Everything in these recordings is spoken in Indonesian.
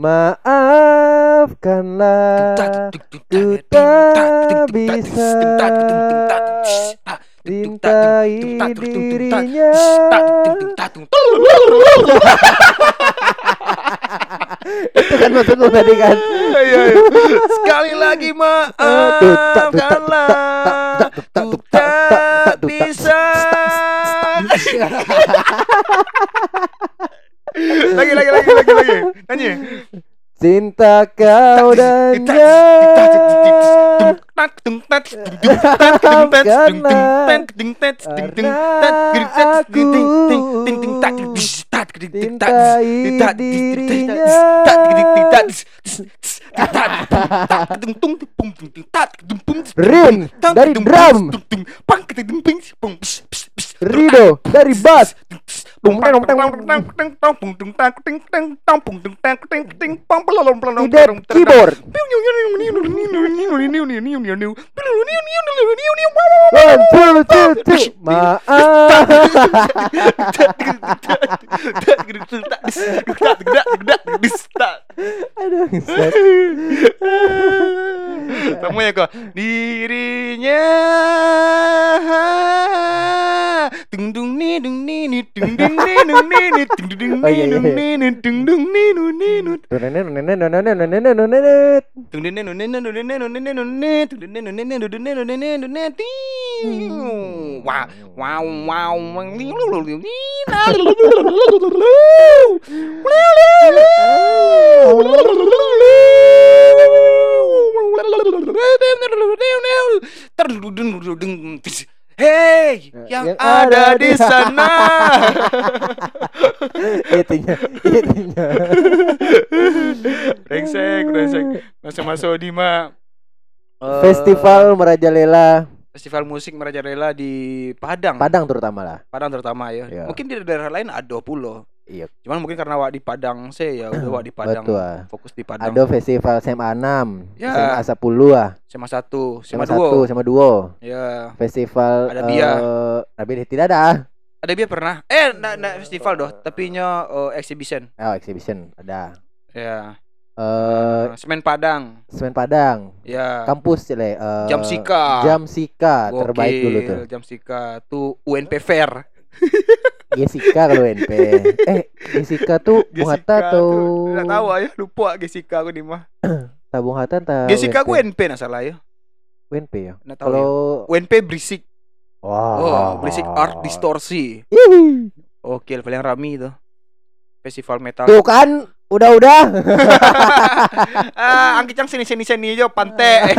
Maafkanlah Ku tak bisa Cintai dirinya Itu kan maksudmu tadi kan Iya, iya. Sekali lagi maafkanlah Ku tak bisa Lagi lagi lagi lagi lagi Nyanyi Cinta kau dan Rin dari drum Rido dari bass Idet keyboard One, two, two, two Maaf Aduh set. Semuanya kok dirinya dung dung ni dung ni ni dung dung ni dung ting wow wow wow Hei, yang, Yang ada ada di sana. Itunya, itunya. brengsek, brengsek. Masuk-masuk di mah eh, Festival Merajalela festival musik merajalela di Padang. Padang terutama lah. Padang terutama ya. Iya. Mungkin di daerah lain ada pulau. Iya. Cuman mungkin karena wak di Padang saya ya udah wak di Padang. Betul. Fokus di Padang. Ada festival SMA 6, Ya. SMA 10 ah, SMA 1, SMA SMA 1, 2. SMA 2. Ya. Festival Ada Bia. eh, tapi tidak ada. Ada dia pernah. Eh, na, na festival doh, tapi nya eh, exhibition. Oh, exhibition ada. Ya. Eh, Semen Padang. Semen Padang, Ya. kampus cile eh, Jam Sika. Jam Sika terbaik dulu tuh. Jam Sika tuh UNP Fair. Jessica kalau NP. Eh, Jessica tuh Bung Hatta tuh. Enggak tahu ya, lupa Jessica aku di mah. Tabung Hatta entah. Jessica aku. UNP nah salah ya. UNP ya. Kalau ya. UNP berisik. wah. Oh, berisik art distorsi. Oke, paling rami itu. Festival metal. Tuh kan, udah-udah. ah, angkicang sini sini sini aja pantai.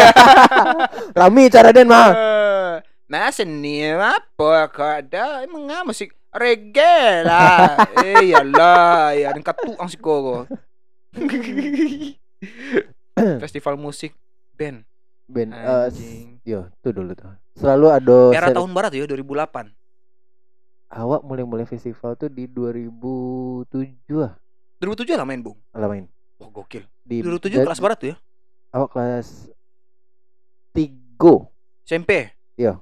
Rami cara den mah. Eh, Nah, seni apa kada emang nggak musik reggae lah. eh iyalah, ya dan katuang si koko. Festival musik band s- anjing. yo, tuh dulu tuh. Selalu ada Era ser- tahun barat ya 2008. awak mulai-mulai festival tuh di 2007 ah. 2007 lah main, Bung. Lah main. Oh, gokil. Di 2007 ja- kelas barat tuh ya. Awak kelas 3. SMP. Iya.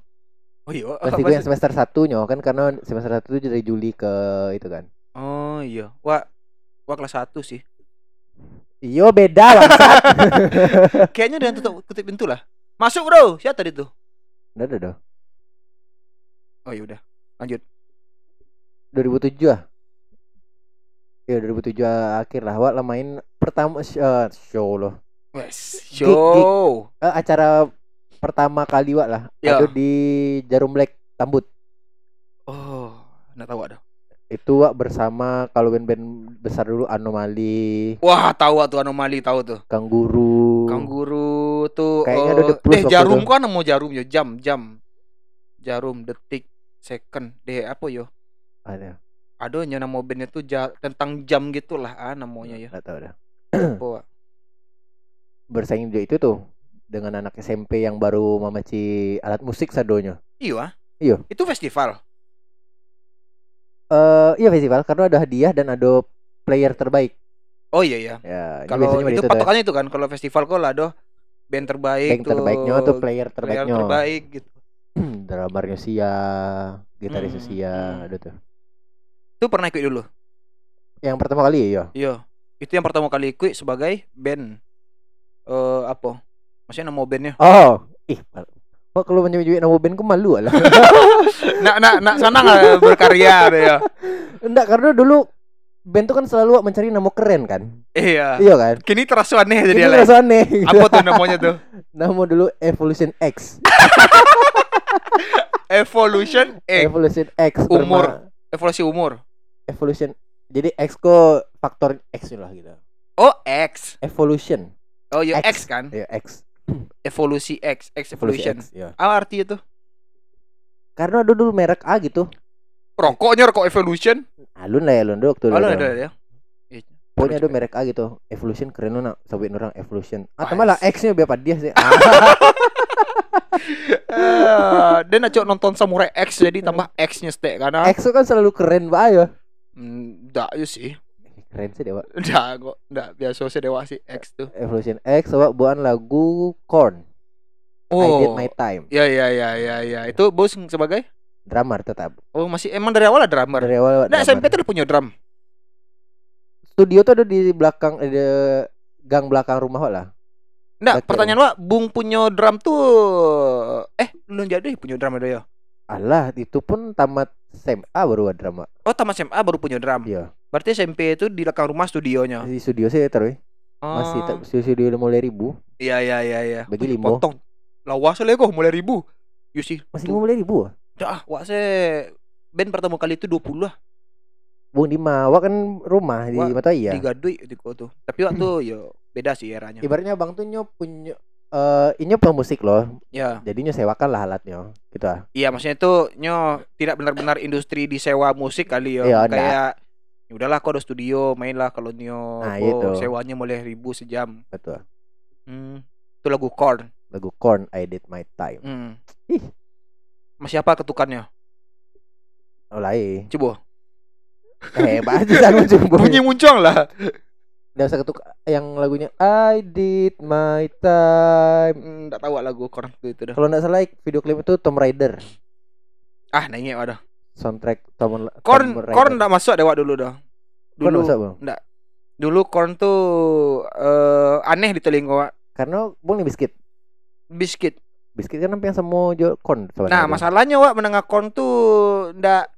Oh iya. Apa 3 yang semester 1 nyo kan karena semester 1 itu dari Juli ke itu kan. Oh iya. Wah, wah kelas 1 sih. Iyo beda bangsat. Kayaknya dengan tutup kutip pintu lah. Masuk, Bro. Siapa tadi tuh? udah, udah, udah. Oh iya udah. Lanjut. 2007 ah. Ya 2007 akhir lah. Awak lah main pertama eh, show loh. Wes, Gig, show. Eh, acara pertama kali wak lah. Ya. Ada di Jarum Black Tambut. Oh, enggak tahu ada. Itu wak bersama kalau band-band besar dulu Anomali, Wah, tahu tuh anomali tahu tuh. Kangguru. Kangguru tuh Kayaknya eh, ada The Plus eh jarum itu. kan mau jarum ya jam jam jarum detik second deh apa yo Ada. ada nya nama bandnya tuh ja- tentang jam gitulah ah namanya ya Enggak tahu dah. Bersaing juga itu tuh dengan anak SMP yang baru memaci alat musik sadonya. iya Iya. itu festival Eh, iya festival karena ada hadiah dan ada player terbaik. oh iya ya Ya, kalau itu begitu tuh. patokannya itu kan kalau festival kok lah doh band terbaik Band terbaiknya tuh player player terbaiknya. terbaik gitu Drummernya Sia, gitaris Hmm, Sia, hmm. ada tuh. itu pernah ikut dulu Yang pertama kali ya, iya Itu yang pertama kali ikut sebagai band. Eh apa? Maksudnya nama bandnya. Oh, ih. Kok kalau menyebut nama band ku malu lah. Nak nak nak sana nggak berkarya ya. Enggak, karena dulu band tuh kan selalu mencari nama keren kan. Iya. Iya kan? Kini terasa aneh jadi Ini lah. rasa aneh. Apa tuh namanya tuh? Nama dulu Evolution X. Evolution X. Evolution X. Umur. berma- Evolusi umur. Evolution. Jadi X kok faktor X lah gitu. Oh X. Evolution. Oh ya X. X, kan. Ya X. Evolusi X. X Evolution. X. Ya. Apa artinya tuh? Karena ada dulu merek A gitu. Rokoknya rokok Evolution. Alun lah ya alun dulu waktu dulu. ada ya. Iya. Pokoknya ada Coba. merek A gitu. Evolution keren lu nak. Sobat orang Evolution. Atau Wah, malah X-nya biar apa dia sih. Dia nak cok nonton Samurai X jadi tambah X-nya stek karena X kan selalu keren banget ya. Hmm, Nggak ya sih. Keren sih dewa. Nggak kok. Nggak biasa sih dewa sih X tuh. Evolution X coba buat lagu Korn. I did Oh. my time. Ya ya ya ya ya. Itu bos sebagai Drummer tetap. Oh masih emang dari awal ada drummer. Dari awal Nah drummer. SMP tuh punya drum. studio tuh ada di belakang ada gang belakang rumah lah. Nah, pertanyaan wa, Bung punya drum tuh eh belum jadi punya drum ada ya. Alah, itu pun tamat SMA baru ada drama. Oh, tamat SMA baru punya drum. Iya. Berarti SMP itu di belakang rumah studionya. Di studio sih terus. Masih Oh, tak studio studio mulai ribu. Iya iya iya iya. Bagi limo. Potong. Lawas lah kok mulai ribu. You see. Masih tuh. mulai ribu. ah? Dah, wak se band pertama kali itu 20 lah. Bung di Mawa kan rumah di Wah, Mata iya. Tiga duit di kota. Tapi waktu yo beda sih eranya. Ibaratnya Bang tuh nyop punya eh ini pemusik loh. Ya. Jadinya sewakan lah alatnya. Gitu ah. Iya, maksudnya itu nyo tidak benar-benar industri disewa musik kali yo. Iya, Kayak ya udahlah kau ada studio mainlah kalau nyo Nah, gitu. sewanya mulai ribu sejam. Betul. Hmm. Itu lagu Korn. Lagu Korn I did my time. Hmm. Ih. Masih apa ketukannya? Oh lain. Coba. Eh, bahasa muncul Bunyi muncul lah. Udah usah ketuk yang lagunya I did my time. Hmm, Enggak tahu lagu Korn itu, itu dah. Kalau nggak salah video klip itu Tom Raider. Ah, nanya ada. Soundtrack Tom Korn Tom Raider. Korn enggak masuk dewak dulu dah. Korn Dulu masuk, Bang? dulu Korn tuh eh, aneh di telinga Wak. Karena Bung nih biskuit. Biscuit. Biskuit kan yang semua jual Korn Nah, masalahnya Wak menengah Korn tuh ndak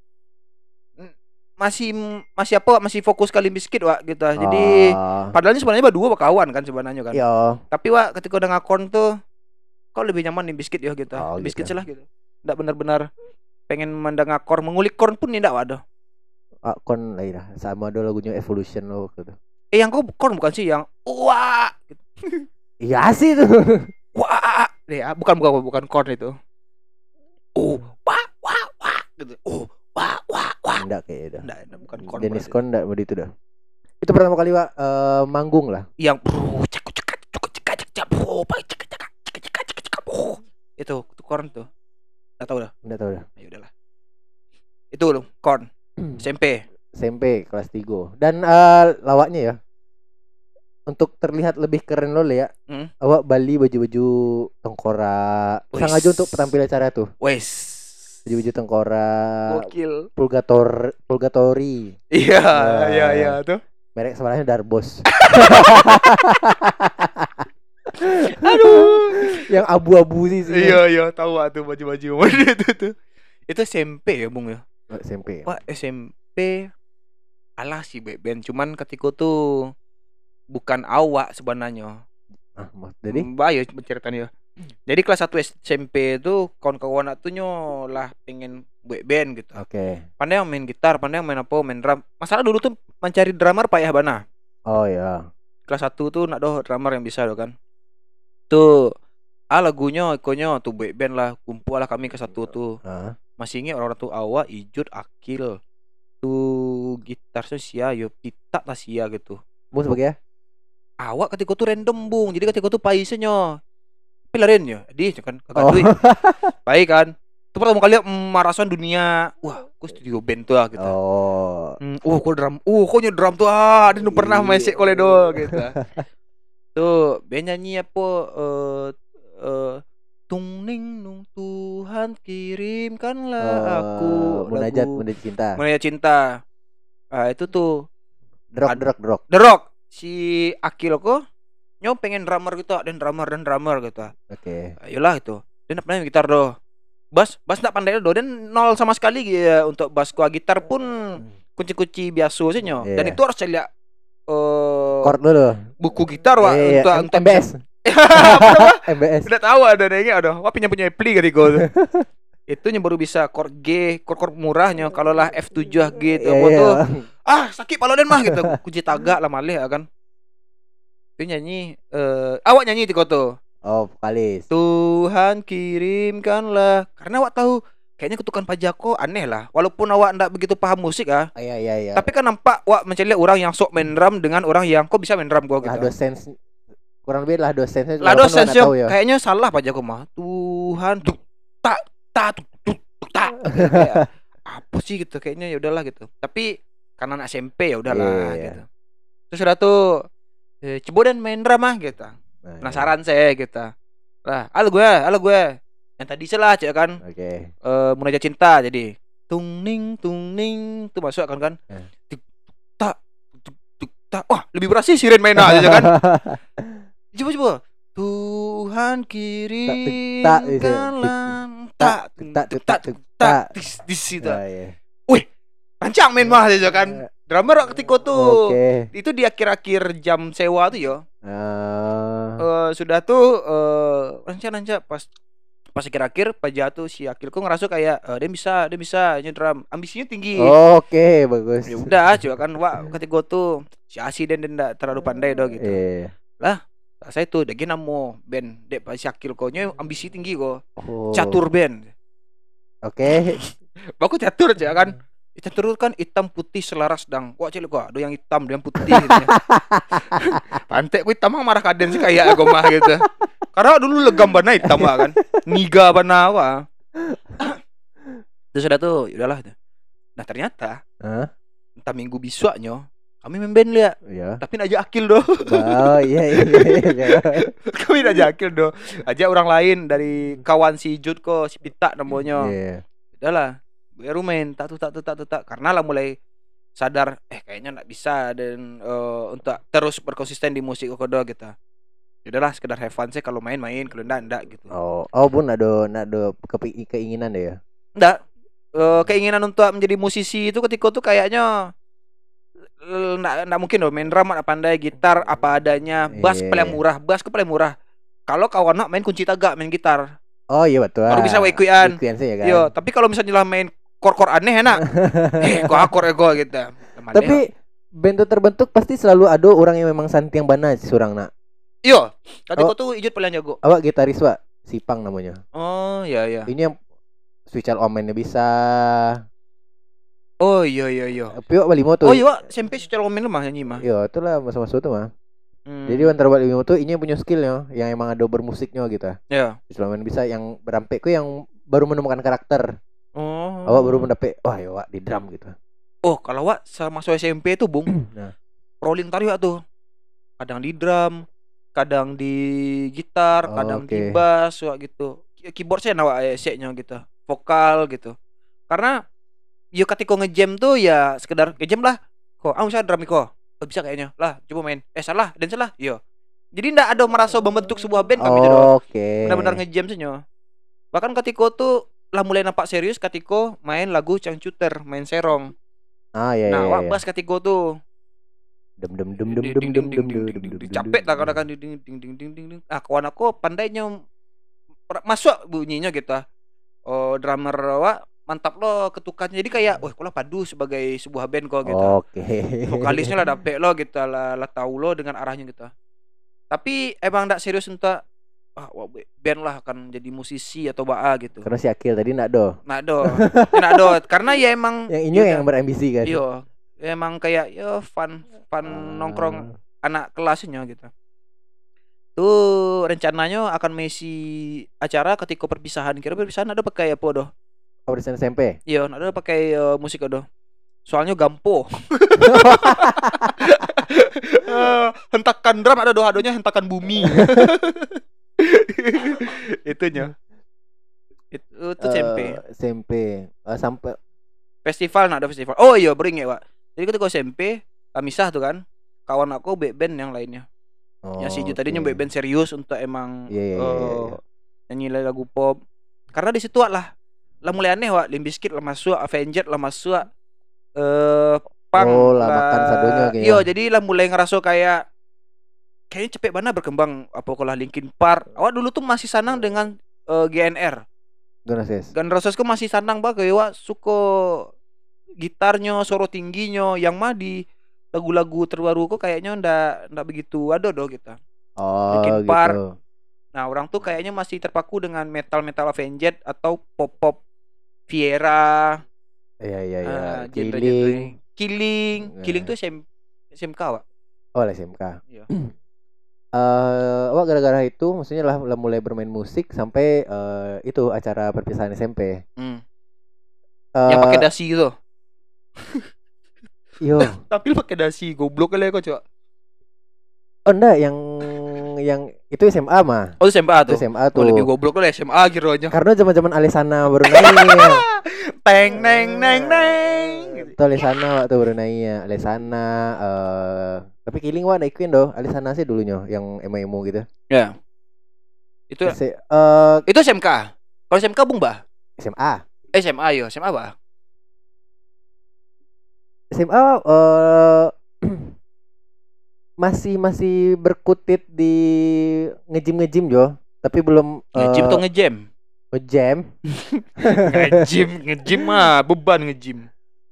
masih masih apa masih fokus kali biskuit Wak gitu. Jadi Ah, padahal ini sebenarnya berdua berkawan kan sebenarnya kan. Iya. Tapi Wak ketika udah Korn tuh kok lebih nyaman nih biskuit ya gitu. Oh, biskuit gitu. lah gitu. Ndak benar-benar pengen mendengar Korn mengulik Korn pun ndak ada. Ah, Korn lah ya. Sama ada lagunya Evolution loh gitu. Eh yang kau Korn bukan sih yang wah gitu. Iya sih itu. wah ah, bukan bukan bukan Korn itu. Oh, wah wah wah gitu. Oh, wah wah wah. Enggak kayak itu. Nggak, nggak, bukan Korn. Dennis berarti. Korn enggak begitu dah. Itu pertama kali Pak eh, manggung lah. yang bro cek cek cek cek cek cek bro pak cek cek cek cek cek cek cek bro itu itu korn tuh nggak tahu dah. Enggak tahu dah. ayo udahlah. Itu loh korn SMP SMP kelas 3 dan eh, lawaknya ya. Untuk terlihat lebih keren lo ya. Hmm. awak Bali baju-baju tengkorak sengaja untuk penampilan acara tuh wes. Baju-baju tengkorak gokil. Purgator purgatori iya Nah. iya iya tuh merek sebelahnya Darbos aduh yang abu-abu sih sih iya iya tahu ah tuh baju baju itu tuh itu SMP ya bung ya SMP Wah SMP alah sih band cuman ketika tuh bukan awak sebenarnya ah jadi Mbak ya ceritanya. Jadi kelas 1 SMP itu kawan-kawan nyo lah pengen buat band gitu. oke Pandai yang main gitar, pandai yang main apa, main drum. Masalah dulu tuh mencari drummer payah bana. oh ya Kelas 1 tuh nak doh drummer yang bisa doh kan. Tuh ah lagunya ikonnya tuh buat band lah, kumpul lah kami ke satu tuh. ah Masih ingat orang tuh awak, ijut, akil. Tuh gitar sia yo kita lah sia gitu. bung sebagai ya Awak ketika tuh random bung, jadi ketika tuh paisnya pilarin ya, di kan kagak oh duit. Baik kan. Itu pertama kali mm, marasan dunia. Wah, aku studio band tuh ah, gitu. oh Hmm, uh, kok drum. Uh, kok nyo drum tuh ah, dia pernah main sek koledo gitu. tuh, band nyanyi apa eh eh tung ning nung Tuhan kirimkanlah aku Oh, munajat munajat cinta Munajat cinta. Ah, itu tuh drok drok The Rock. si Akil kok nyo pengen drummer gitu dan drummer dan drummer gitu Oke. ayolah itu dia nak pandai gitar doh bass bass nak pandai doh dan nol sama sekali ya untuk bass gua gitar pun kunci-kunci biasa sih nyo dan Iya. itu harus lihat eh Chord dulu. Buku gitar wah Iya, untuk M- untuk MBS. MBS. Tidak tahu ada nanya ada. Wah punya punya pli kali itu nya baru bisa chord G, chord chord murahnya. Kalau lah F7 G itu Iya, apa iya. tuh. Ah, sakit paloden mah gitu. Kunci tagak lah malih ya kan. Itu nyanyi eh awak nyanyi di tuh. Oh, vokalis. Tuhan kirimkanlah karena awak tahu kayaknya kutukan pajako aneh lah. Walaupun awak ndak begitu paham musik ah. Ah, Iya, iya, iya. tapi kan nampak awak mencari orang yang sok main drum dengan orang yang kok bisa main drum gua lah gitu? dosen kurang lebih lah dosennya lah dosen ya. kayaknya salah pajako mah. Tuhan tuk tak tak tuk tuk tak apa sih gitu kayaknya ya udahlah gitu. Tapi karena anak SMP ya udahlah Iya, iya. gitu. Terus udah tuh eh, coba dan main drum ah gitu. Nah, penasaran saya gitu. Lah halo gue halo gue yang tadi salah cek kan. Oke. eh munajat cinta jadi tung ning tung ning tuh masuk kan kan Eh. tuk tuk, tak tuk tuk tak wah lebih berasa siren main aja kan coba coba Tuhan kirimkanlah tak tak tak tak tak tak. di situ Nah, iya. rancang main mah aja kan drummer ketika tuh Oke. itu di akhir-akhir jam sewa tuh yo Ah, Eh, sudah tuh eh rencana rencana pas pas akhir-akhir pas jatuh si Akilku ngerasa kayak eh, dia bisa dia bisa drum ambisinya tinggi Oke, bagus. ya udah coba kan wah ketika gua tuh si Asi dan dia terlalu pandai dong gitu Iya. Nah, saya tuh dagi namo band dek pas si Akil nya ambisi tinggi kok Oh. catur band Oke. baku catur aja kan catur kan hitam putih selaras dang wah cilik gua ada yang hitam ada yang putih gitu. pantek ku hitam mah marah kaden sih kayak aku mah gitu karena dulu legam bana hitam mah kan niga bana wah terus udah tuh ya udahlah nah ternyata Hah? entah minggu besoknya kami band liat Iya. tapi aja akil doh Oh, iya iya iya. kami aja akil doh aja orang lain dari kawan si Jud kok si Pita namanya Iya. udahlah baru main. Tak tuh tak tuh tak tuh tak. Karena lah mulai sadar eh kayaknya nggak bisa dan eh, untuk terus berkonsisten di musik kodo gitu udahlah sekedar have fun sih kalau main main kalau enggak enggak gitu Oh, oh bun ada ada kepi- keinginan deh ya. enggak Eh, keinginan untuk menjadi musisi itu ketika tuh kayaknya eh, enggak enggak mungkin loh main drum enggak pandai gitar apa adanya bass Iya. paling murah bass ke paling murah kalau kawan nak main kunci tagak main gitar Oh iya betul. Baru bisa wekuian. Wekuian sih ya kan. Yo, tapi kalau misalnya lah main kor-kor aneh enak. eh, gua akor ego gitu. Teman Tapi band tuh terbentuk pasti selalu ada orang yang memang santiang bana si surang nak. Yo, tadi kau tuh ijut paling jago. Awak gitaris wa, Sipang namanya. Oh, iya iya. Ini yang switch omennya bisa. Oh, iya iya iya. Tapi wak bali mo tuh. Oh, iya. SMP secara komen mah nyanyi mah. Yo, itulah masa-masa itu mah. Hmm. Jadi antara bali tuh ini yang punya skillnya, yang emang ada bermusiknya gitu. ya. Selama bisa yang berampe ku yang baru menemukan karakter. Oh. Awak baru mendapat, wah ya wak di drum gitu. Oh, kalau Wak sama SMP tuh, Bung. Nah. Rolling tari Wak tuh. Kadang di drum, kadang di gitar, Oh, kadang di oke. bass Wak gitu. Keyboard saya nawa nya gitu. Vokal gitu. Karena yo ketika ngejam tuh ya sekedar ngejam lah. Kok, ah misalnya drum kok. Oh, bisa kayaknya. Lah, coba main. Eh salah, dan salah. Yo. Jadi ndak ada merasa membentuk sebuah band kami gitu. Oke. benar-benar ngejam senyo bahkan ketika tuh lah mulai nampak serius ketika main lagu cangcuter main serong Ah iya iya. nah iya. pas ketika tuh Dem dem dem dem dem dem dem dem dem capek lah kadang ding ding ding ding ding ding ding. ah kawan aku pandainya masuk bunyinya gitu oh drummer wah mantap lo ketukannya. Jadi kayak wah kalau padu sebagai sebuah band kok gitu Oke. vokalisnya lah dapet lo gitu lah, lah tahu lo dengan arahnya gitu tapi emang ndak serius untuk ah wah, band lah akan jadi musisi atau baa gitu. Karena si Akil tadi nak do. Nah do, nah do, karena ya emang Yang ini ya yang berambisi kan. Iya, emang kayak ya fun fun Ah. nongkrong anak kelasnya gitu. Tuh rencananya akan mesi acara ketika perpisahan. Kira perpisahan ada pakai apa doh? Oh, di SMP. Iya, ada pakai eh, musik doh. Soalnya gampo. Eh, hentakan drum ada doh adonya hentakan bumi. Itunya. Itu itu SMP. Eh, SMP. Eh, sampai festival nah ada festival oh iya beringat pak jadi ketika SMP kami sah tuh kan kawan aku back band yang lainnya. yang si Ju tadinya oke. back band serius untuk emang iya, iya, eh, iya. nyanyi lagu pop. Karena di situ lah lah mulai aneh wak Limp Bizkit lah masuk Avenged lah masuk eh punk Oh, lah makan sadonya kayaknya. Iya, jadi lah mulai ngerasa kayak kayaknya cepet banget berkembang apa kalau Linkin Park. Awak dulu tuh masih sanang dengan eh, GNR. Gimana sis? Gun Roses ku masih sanang banget kayak wak suka gitarnya, suara tingginya yang mah di lagu-lagu terbaru kok kayaknya ndak ndak begitu ada doh kita. Oh Linkin gitu. Park. Nah, orang tuh kayaknya masih terpaku dengan metal-metal Avenged atau pop-pop Viera, Iya iya iya. ah, genre-genre. Killing. Killing, Nah. Killing tuh SM, SMK, Wak. Oh lah SMK. Iya. Eh, wah gara-gara itu maksudnya lah, lah mulai bermain musik sampai eh, itu acara perpisahan SMP. Hmm. Eh, Yang pakai dasi gitu. Yo, Tapi pakai dasi, goblok kali ya kok, Cok. oh enggak yang yang itu SMA mah. Oh, itu SMA Itu tuh. SMA Oh, lebih tuh. goblok kali SMA gitu aja. Karena zaman-zaman Alisana baru naik. Teng neng neng neng. Itu Alisana waktu baru naik Alisana eh tapi Killing wah naikin doh. Alisana sih dulunya yang emo-emo gitu. Ya. Itu Se- eh itu SMK. Kalau SMK Bung Bah. SMA. Eh, SMA yo, SMA Bah. SMA eh masih masih berkutit di ngejim ngejim jo tapi belum Ngejim eh, tuh ngejam. ngejam ngejim, ngejim mah beban ngejim.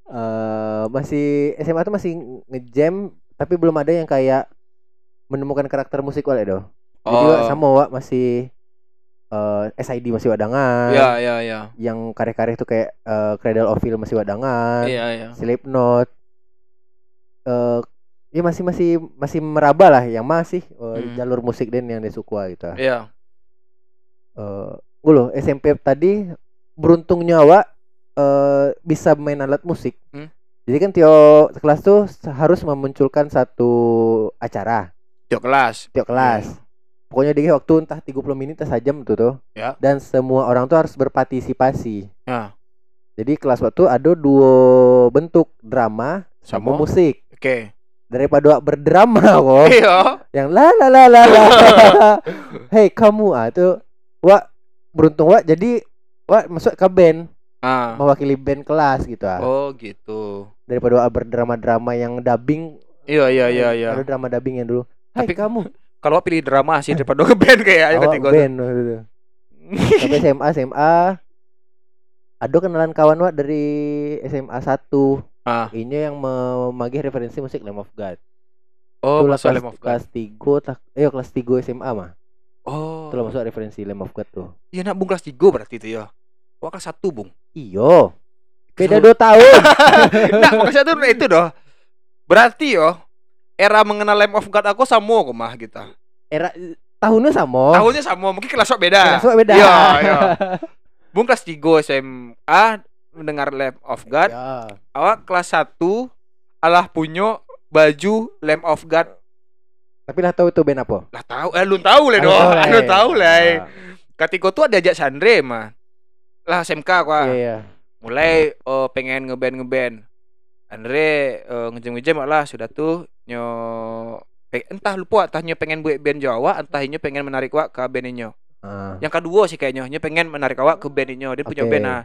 eh masih SMA tuh masih ngejam tapi belum ada yang kayak menemukan karakter musik wala do jadi Oh. Sama Wak masih eh SID masih wadangan Ya, ya, ya. yang karya-karya itu kayak eh, Cradle of Filth masih wadangan Iya, iya. Slipknot eh ya masih masih masih meraba lah yang masih eh, Hmm. jalur musik dan yang disuka gitu. Eh Iya. gue loh SMP tadi beruntungnya Wak eh bisa main alat musik. Hmm. Jadi kan Tio kelas tuh harus memunculkan satu acara Tiap kelas. tiap kelas. Pokoknya dia waktu entah 30 menit atau sejam tuh tuh. Ya. Dan semua orang tuh harus berpartisipasi. Ya. Jadi kelas waktu ada dua bentuk drama sama, Sama? musik. Oke. Daripada wak berdrama kok Iya. yang la la la la la. Hei kamu ah itu wak beruntung wak jadi wak masuk ke band Ah. mewakili band kelas gitu ah. Oh, gitu. Daripada berdrama-drama yang dubbing. Iya, iya, iya, iya. Ada drama dubbing yang dulu. Hai Tapi- kamu Kalau pilih drama sih daripada ngeband kayak ayo awak ketika band waktu itu. Sampai SMA SMA ada kenalan kawan wak dari SMA 1 Ah. Ini yang memagih referensi musik Lamb of God. Oh, Itulah masuk kelas, Lamb of God. kelas 3 tak, eh kelas 3 SMA mah. Oh. Itulah masuk referensi Lamb of God tuh. Iya nak bung kelas 3 berarti itu ya. Wah kelas 1 bung. Iyo. Beda Kelas 2 tahun. Nah, kelas 1 itu doh. Berarti yo era mengenal Lamb of God aku sama kok mah kita. Era tahunnya sama. Tahunnya sama, mungkin kelas sok beda. Kelas beda. Iya, iya. Bung kelas 3 SMA mendengar Lamb of God. Ya. Awak kelas 1 alah punya baju Lamb of God. Tapi lah tahu itu band apa? Lah tahu, eh lu tahu lah Ah, doh. tahu lah, Lu ya. tahu lah. eh. Ah, Ketika itu ada ajak Sandre mah. Lah SMK gua. Iya iya. mulai oh, pengen ngeband ngeband Andre eh, ngejem-ngejem lah sudah tuh nyo entah lupa entah nyo pengen buat band Jawa entah nyo pengen menarik wak ke band nyo Ah. yang kedua sih kayaknya nyo pengen menarik awak ke band nyo dia punya Oke. band nah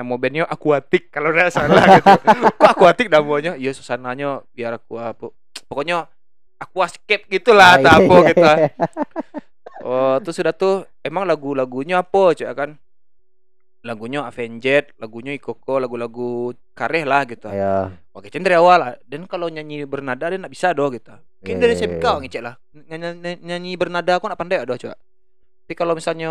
nama bandnya Aquatic kalau nggak salah gitu kok Aquatic namanya iya suasananya biar aku apa pokoknya aquascape gitulah Ah, atau apa iya, gitu iya. Oh, tuh sudah tuh emang lagu-lagunya apa, Cak kan? Lagunya Avenged, lagunya Ikoko, lagu-lagu kareh lah gitu. Iya. Oke, dari awal lah. Dan kalau nyanyi bernada dia nak bisa doh gitu. Mungkin Iya, dari iya, SMK iya. ngecek lah. Nyanyi, nyanyi bernada aku nak pandai doh, Cak. Tapi kalau misalnya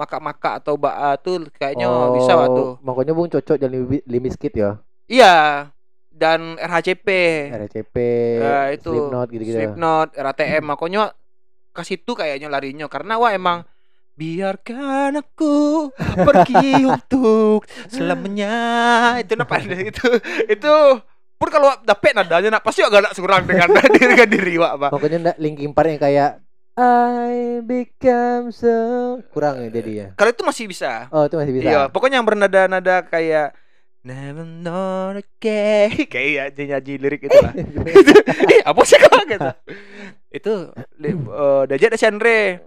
maka-maka atau baa tuh kayaknya Oh, bisa waktu. Makanya Bung cocok jadi limiskit ya. Iya. Dan RHCP. RCP, Ya, itu. Slipknot gitu-gitu. Slipknot, RATM makanya ke situ kayaknya larinya karena wah emang biarkan aku pergi untuk selamanya itu apa itu itu pun kalau dapet nadanya nak pasti agak nak kurang dengan diri dengan diri wak apa Makanya ndak Linkin Park yang kayak I become so kurang ya jadi ya. kalau itu masih bisa Oh itu masih bisa. iya pokoknya yang bernada-nada kayak Never know okay. Kayak nyanyi, nyanyi lirik itu lah. Eh, apa sih kau gitu? Itu li- eh Dajat Chandre.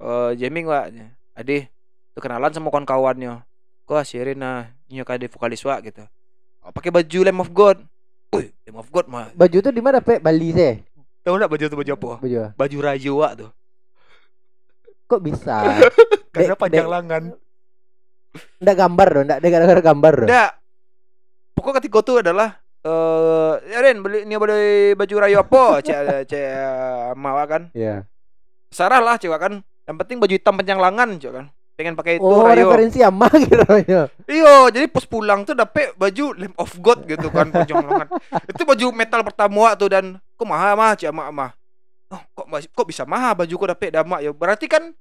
Eh jamming wa. Ade, tuh kenalan sama kawan-kawannya. Kau asirin nah, nyok ade vokalis wa gitu. Oh, pakai baju Lamb of God. Wih, Lamb of God mah. Baju tuh di mana, Pe? Bali teh. Tahu enggak baju itu baju apa? Baju. apa? Baju Raja wa tuh. Kok bisa? Karena Dek- panjang lengan. Ndak gambar dong, ndak ada gara-gara gambar dong. Enggak. Pokok ketika itu adalah eh ya Ren beli ini beli baju rayu apa? Cek cek mawa kan. Iya. Sarah lah cewek kan. Yang penting baju hitam panjang lengan cewek kan. Pengen pakai itu Oh, rayu. referensi ama gitu. Iyo, jadi pas pulang tuh dapet baju Lamb of God gitu kan panjang lengan. Itu baju metal pertama tuh dan kok mahal mah cek ama ama. Oh, kok kok bisa mahal baju kok dapet damak ya. Berarti kan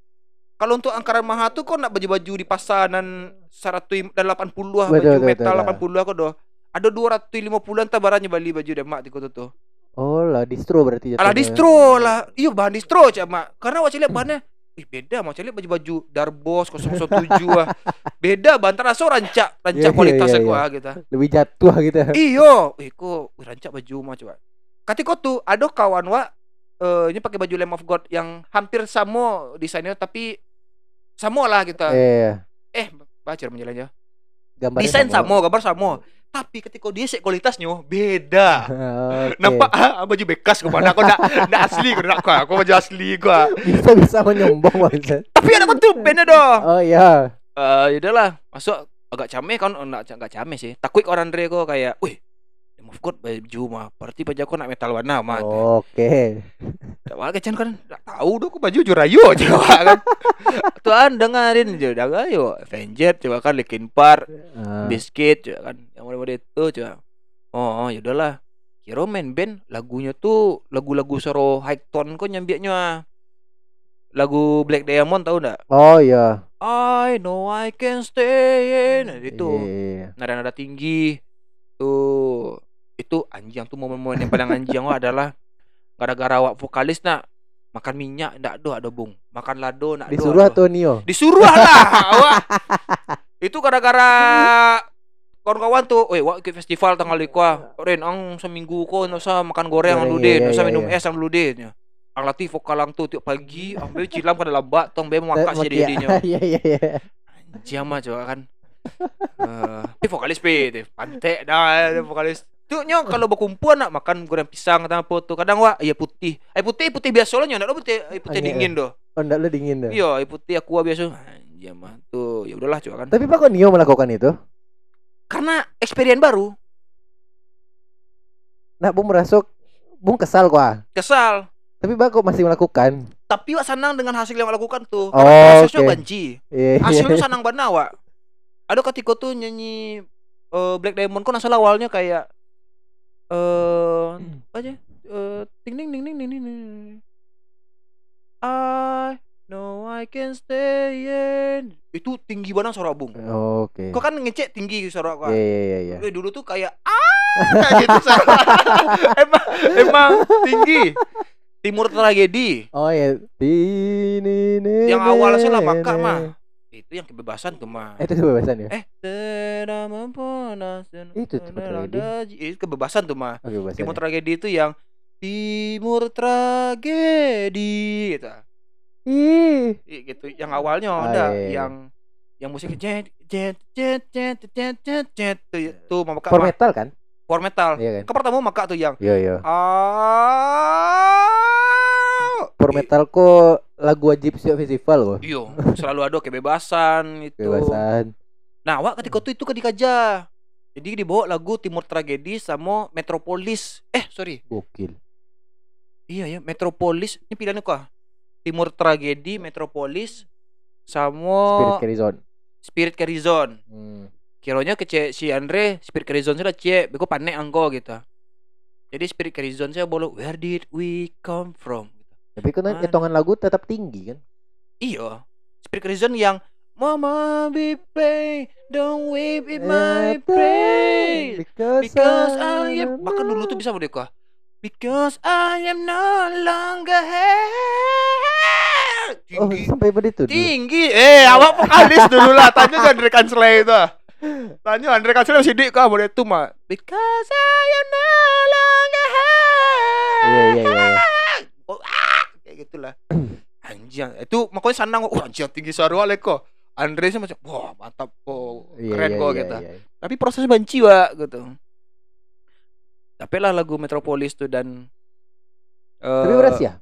kalau untuk angkaran mahal tuh kok nak baju-baju di pasaran 100 dan 80 ah baju betul, metal betul. 80 aku doh. Ada 250-an tak barangnya Bali baju demak di kota tuh. Oh lah, distro berarti Alah jatuhnya. distro lah. Iya bahan distro cak mak. Karena wajah lihat bahannya Ih beda mau lihat baju-baju Darbos 007 ah. Beda bahan terasa rancak, rancak Iya, iya, kualitasnya iya, gua gitu. Lebih jatuh gitu. Iyo, ih kok rancak baju mah coba. Katiko tuh ada kawan wa eh ini pakai baju Lamb of God yang hampir sama desainnya tapi sama lah kita. Iya. Eh, baca. Gambarnya Desain sama, gambar sama. Tapi ketika dia sek kualitasnya beda. Oke. Nampak ah, baju bekas ke mana aku nak nak asli aku nak aku, aku baju asli gua. bisa bisa menyombong maksud. Tapi ada betul beda doh. Oh iya. Eh, ya udahlah, masuk agak cameh kan, oh, enggak enggak cameh sih. Takut orang Andre kok kayak, "Wih, of God baju mah, berarti baju aku nak metal warna mah." Oke. Tak wala kecan kan tak tahu aku baju jurayo coba kan. Tuan dengerin je dah ayo Avenger coba kan Linkin Park, Ah, Biscuit coba kan. Yang model-model itu coba. Oh, ya udahlah. Kira main band lagunya tuh lagu-lagu soro high tone kok nyambiaknya. Lagu Black Diamond tahu enggak? Oh iya. I know I can stay in Nah, itu Iya. nada-nada tinggi tuh itu anjing tuh momen-momen yang paling anjing wah adalah gara-gara awak vokalis nak makan minyak ndak do ada bung makan lado nak do Disuruh atau Nio? disuruh lah awak itu gara-gara kawan-kawan tuh, weh, wak ikut festival tanggal ikwa, Ren, ang seminggu ko, usah makan goreng, ang Goreng, ludin, iya, nggak usah iya, minum iya. es, ang ya. Ang latih vokal ang tuh tiap pagi, ang be cilam kada lambat, tong be mangkas Eh, jadi iya, jadinya. Iya iya iya. Anjing mah coba kan. Eh, vokalis pe, pantek dah vokalis. Tuh nyo kalau berkumpul nak makan goreng pisang atau apa tuh. Kadang wah iya putih. Air putih putih biasa lah nyo, ndak putih air putih Aneh, dingin doh. Oh enggak lu dingin dah. Iya, air putih aqua biasa. Anjing mah tuh. Ya udahlah coba kan. Tapi Pak kok Nio melakukan itu? Karena experience baru, Nah, Bung merasuk Bung kesal kok. kesal. Tapi Pak kok masih melakukan? Tapi wak senang dengan hasil yang lakukan tuh. Oh, Karena prosesnya oke. banci. Iya. iya. Hasilnya senang banget wak. Ada ketika tuh nyanyi eh, Black Diamond kok asal awalnya kayak eh apa aja? Eh ting ting ting ting ting. I know I can stay in. Itu tinggi banget suara Bung. Oke. Kok kan ngecek tinggi suara Iya gua. iya iya iya. Eh, dulu tuh kayak ah kayak gitu suara. emang emang tinggi. Timur tragedi. Oh iya. Ini Yang awalnya sih lah Baka mah. Itu yang kebebasan tuh mah. Eh, itu kebebasan ya? Eh, tidak dan Itu Tragedi. Itu kebebasan tuh mah. Kebebasan. Timur tragedi itu yang Timur tragedi gitu. Ih. Ih, gitu. Yang awalnya Ah, ada iya, iya. yang yang musiknya jet jet jet jet jet jet jet tuh itu mau maka For metal kan? for metal. Iya kan? Ke pertama maka tuh yang Iya iya. ah For metal kok lagu wajib setiap festival loh. Iyo, selalu ada kebebasan itu. Kebebasan. Nah, wak ketika itu itu ketika aja. Jadi dibawa lagu Timur Tragedi sama Metropolis. Eh, sorry. Gokil. Iya ya, Metropolis. Ini pilihannya kok. Timur Tragedi, Metropolis sama Spirit Carry Zone. Spirit Carizon. Hmm. Kiranya ke ce- si Andre Spirit Carizon sudah cie, beko panek angko gitu. Jadi Spirit Carizon saya bolo Where did we come from? Tapi kan hitungan lagu tetap tinggi kan? Iya. Spirit Carizon yang Mama be pain, don't weep in my praise. Because, Because I am Bahkan dulu tuh bisa mau deka Because I am no longer here Oh Tinggi sampai begitu. Tinggi Eh awak vokalis dulu lah Tanya jangan Rekan Slay itu Tanya Andre Cancel masih dik kah boleh tuh mah. Because I am no longer high. Iya iya iya. iya. Oh, ah, gitulah. Anjing, itu makanya senang oh anjing tinggi suara wale kok. Andre sih macam wah mantap kok. Iya, Keren iya, kok iya, gitu. iya. Tapi prosesnya banci wa gitu. Tapi lah lagu Metropolis tuh dan eh, Tapi berhasil ya?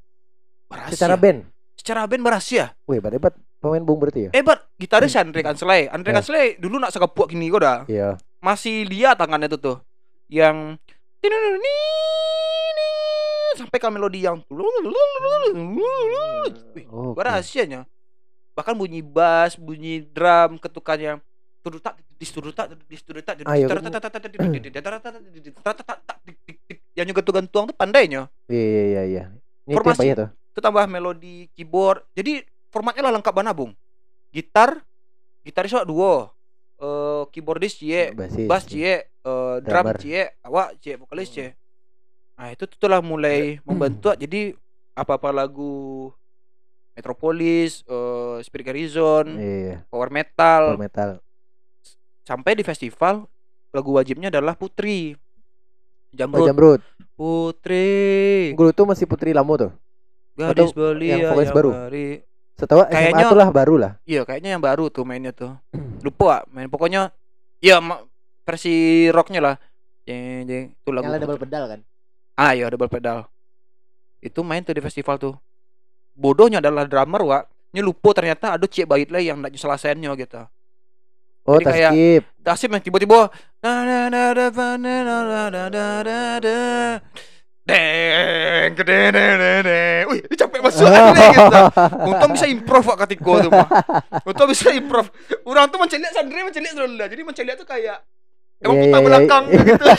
berhasil. Secara band. secara band berhasil. Wih, berarti hebat pemain bung berarti ya? Hebat gitaris Andre Kansley. Andre Eh. Kansley dulu nak sekepuk gini kok dah. Iya. Masih lihat tangannya tuh tuh. Yang sampai ke melodi yang Wih, Oh. Gua rahasianya. Bahkan bunyi bass, bunyi drum, ketukannya tudutak distudutak distudutak Ayo. yang juga gantung tuh pandainya Iya iya iya iya. Formasi. ya itu tambah melodi keyboard jadi formatnya lah lengkap banget bung gitar gitaris awak duo eh keyboardis cie bass cie eh, drum cie awak cie vokalis cie nah itu tuh lah mulai membantu jadi apa apa lagu Metropolis eh Spirit Garrison Iya iya. power metal Power metal. sampai di festival lagu wajibnya adalah Putri Oh, Jamrut Jamrut. Putri Dulu tuh masih Putri Lamu tuh. gadis atau belia yang vokalis baru? hari- Setelah SMA Kayaknya- tuh lah baru lah. Iya kayaknya yang baru tuh mainnya tuh Lupa ah, main pokoknya Ya versi rocknya lah Jeng jeng Itu lagu pedal kan? Ah ya double pedal. Itu main tuh di festival tuh. Bodohnya adalah drummer wak Ini lupa ternyata ada cek bait lah yang gak selesainya gitu. Oh, Jadi kayak taskip. Taskip yang tiba-tiba deng deng gede, gede. wih ini capek masuk aja gitu untung bisa improv kok katik tuh untung bisa improv orang tuh mencelik, sandri mencelik dulu jadi mencelik tuh kayak emang Iya, putar iya, belakang iya. gitu.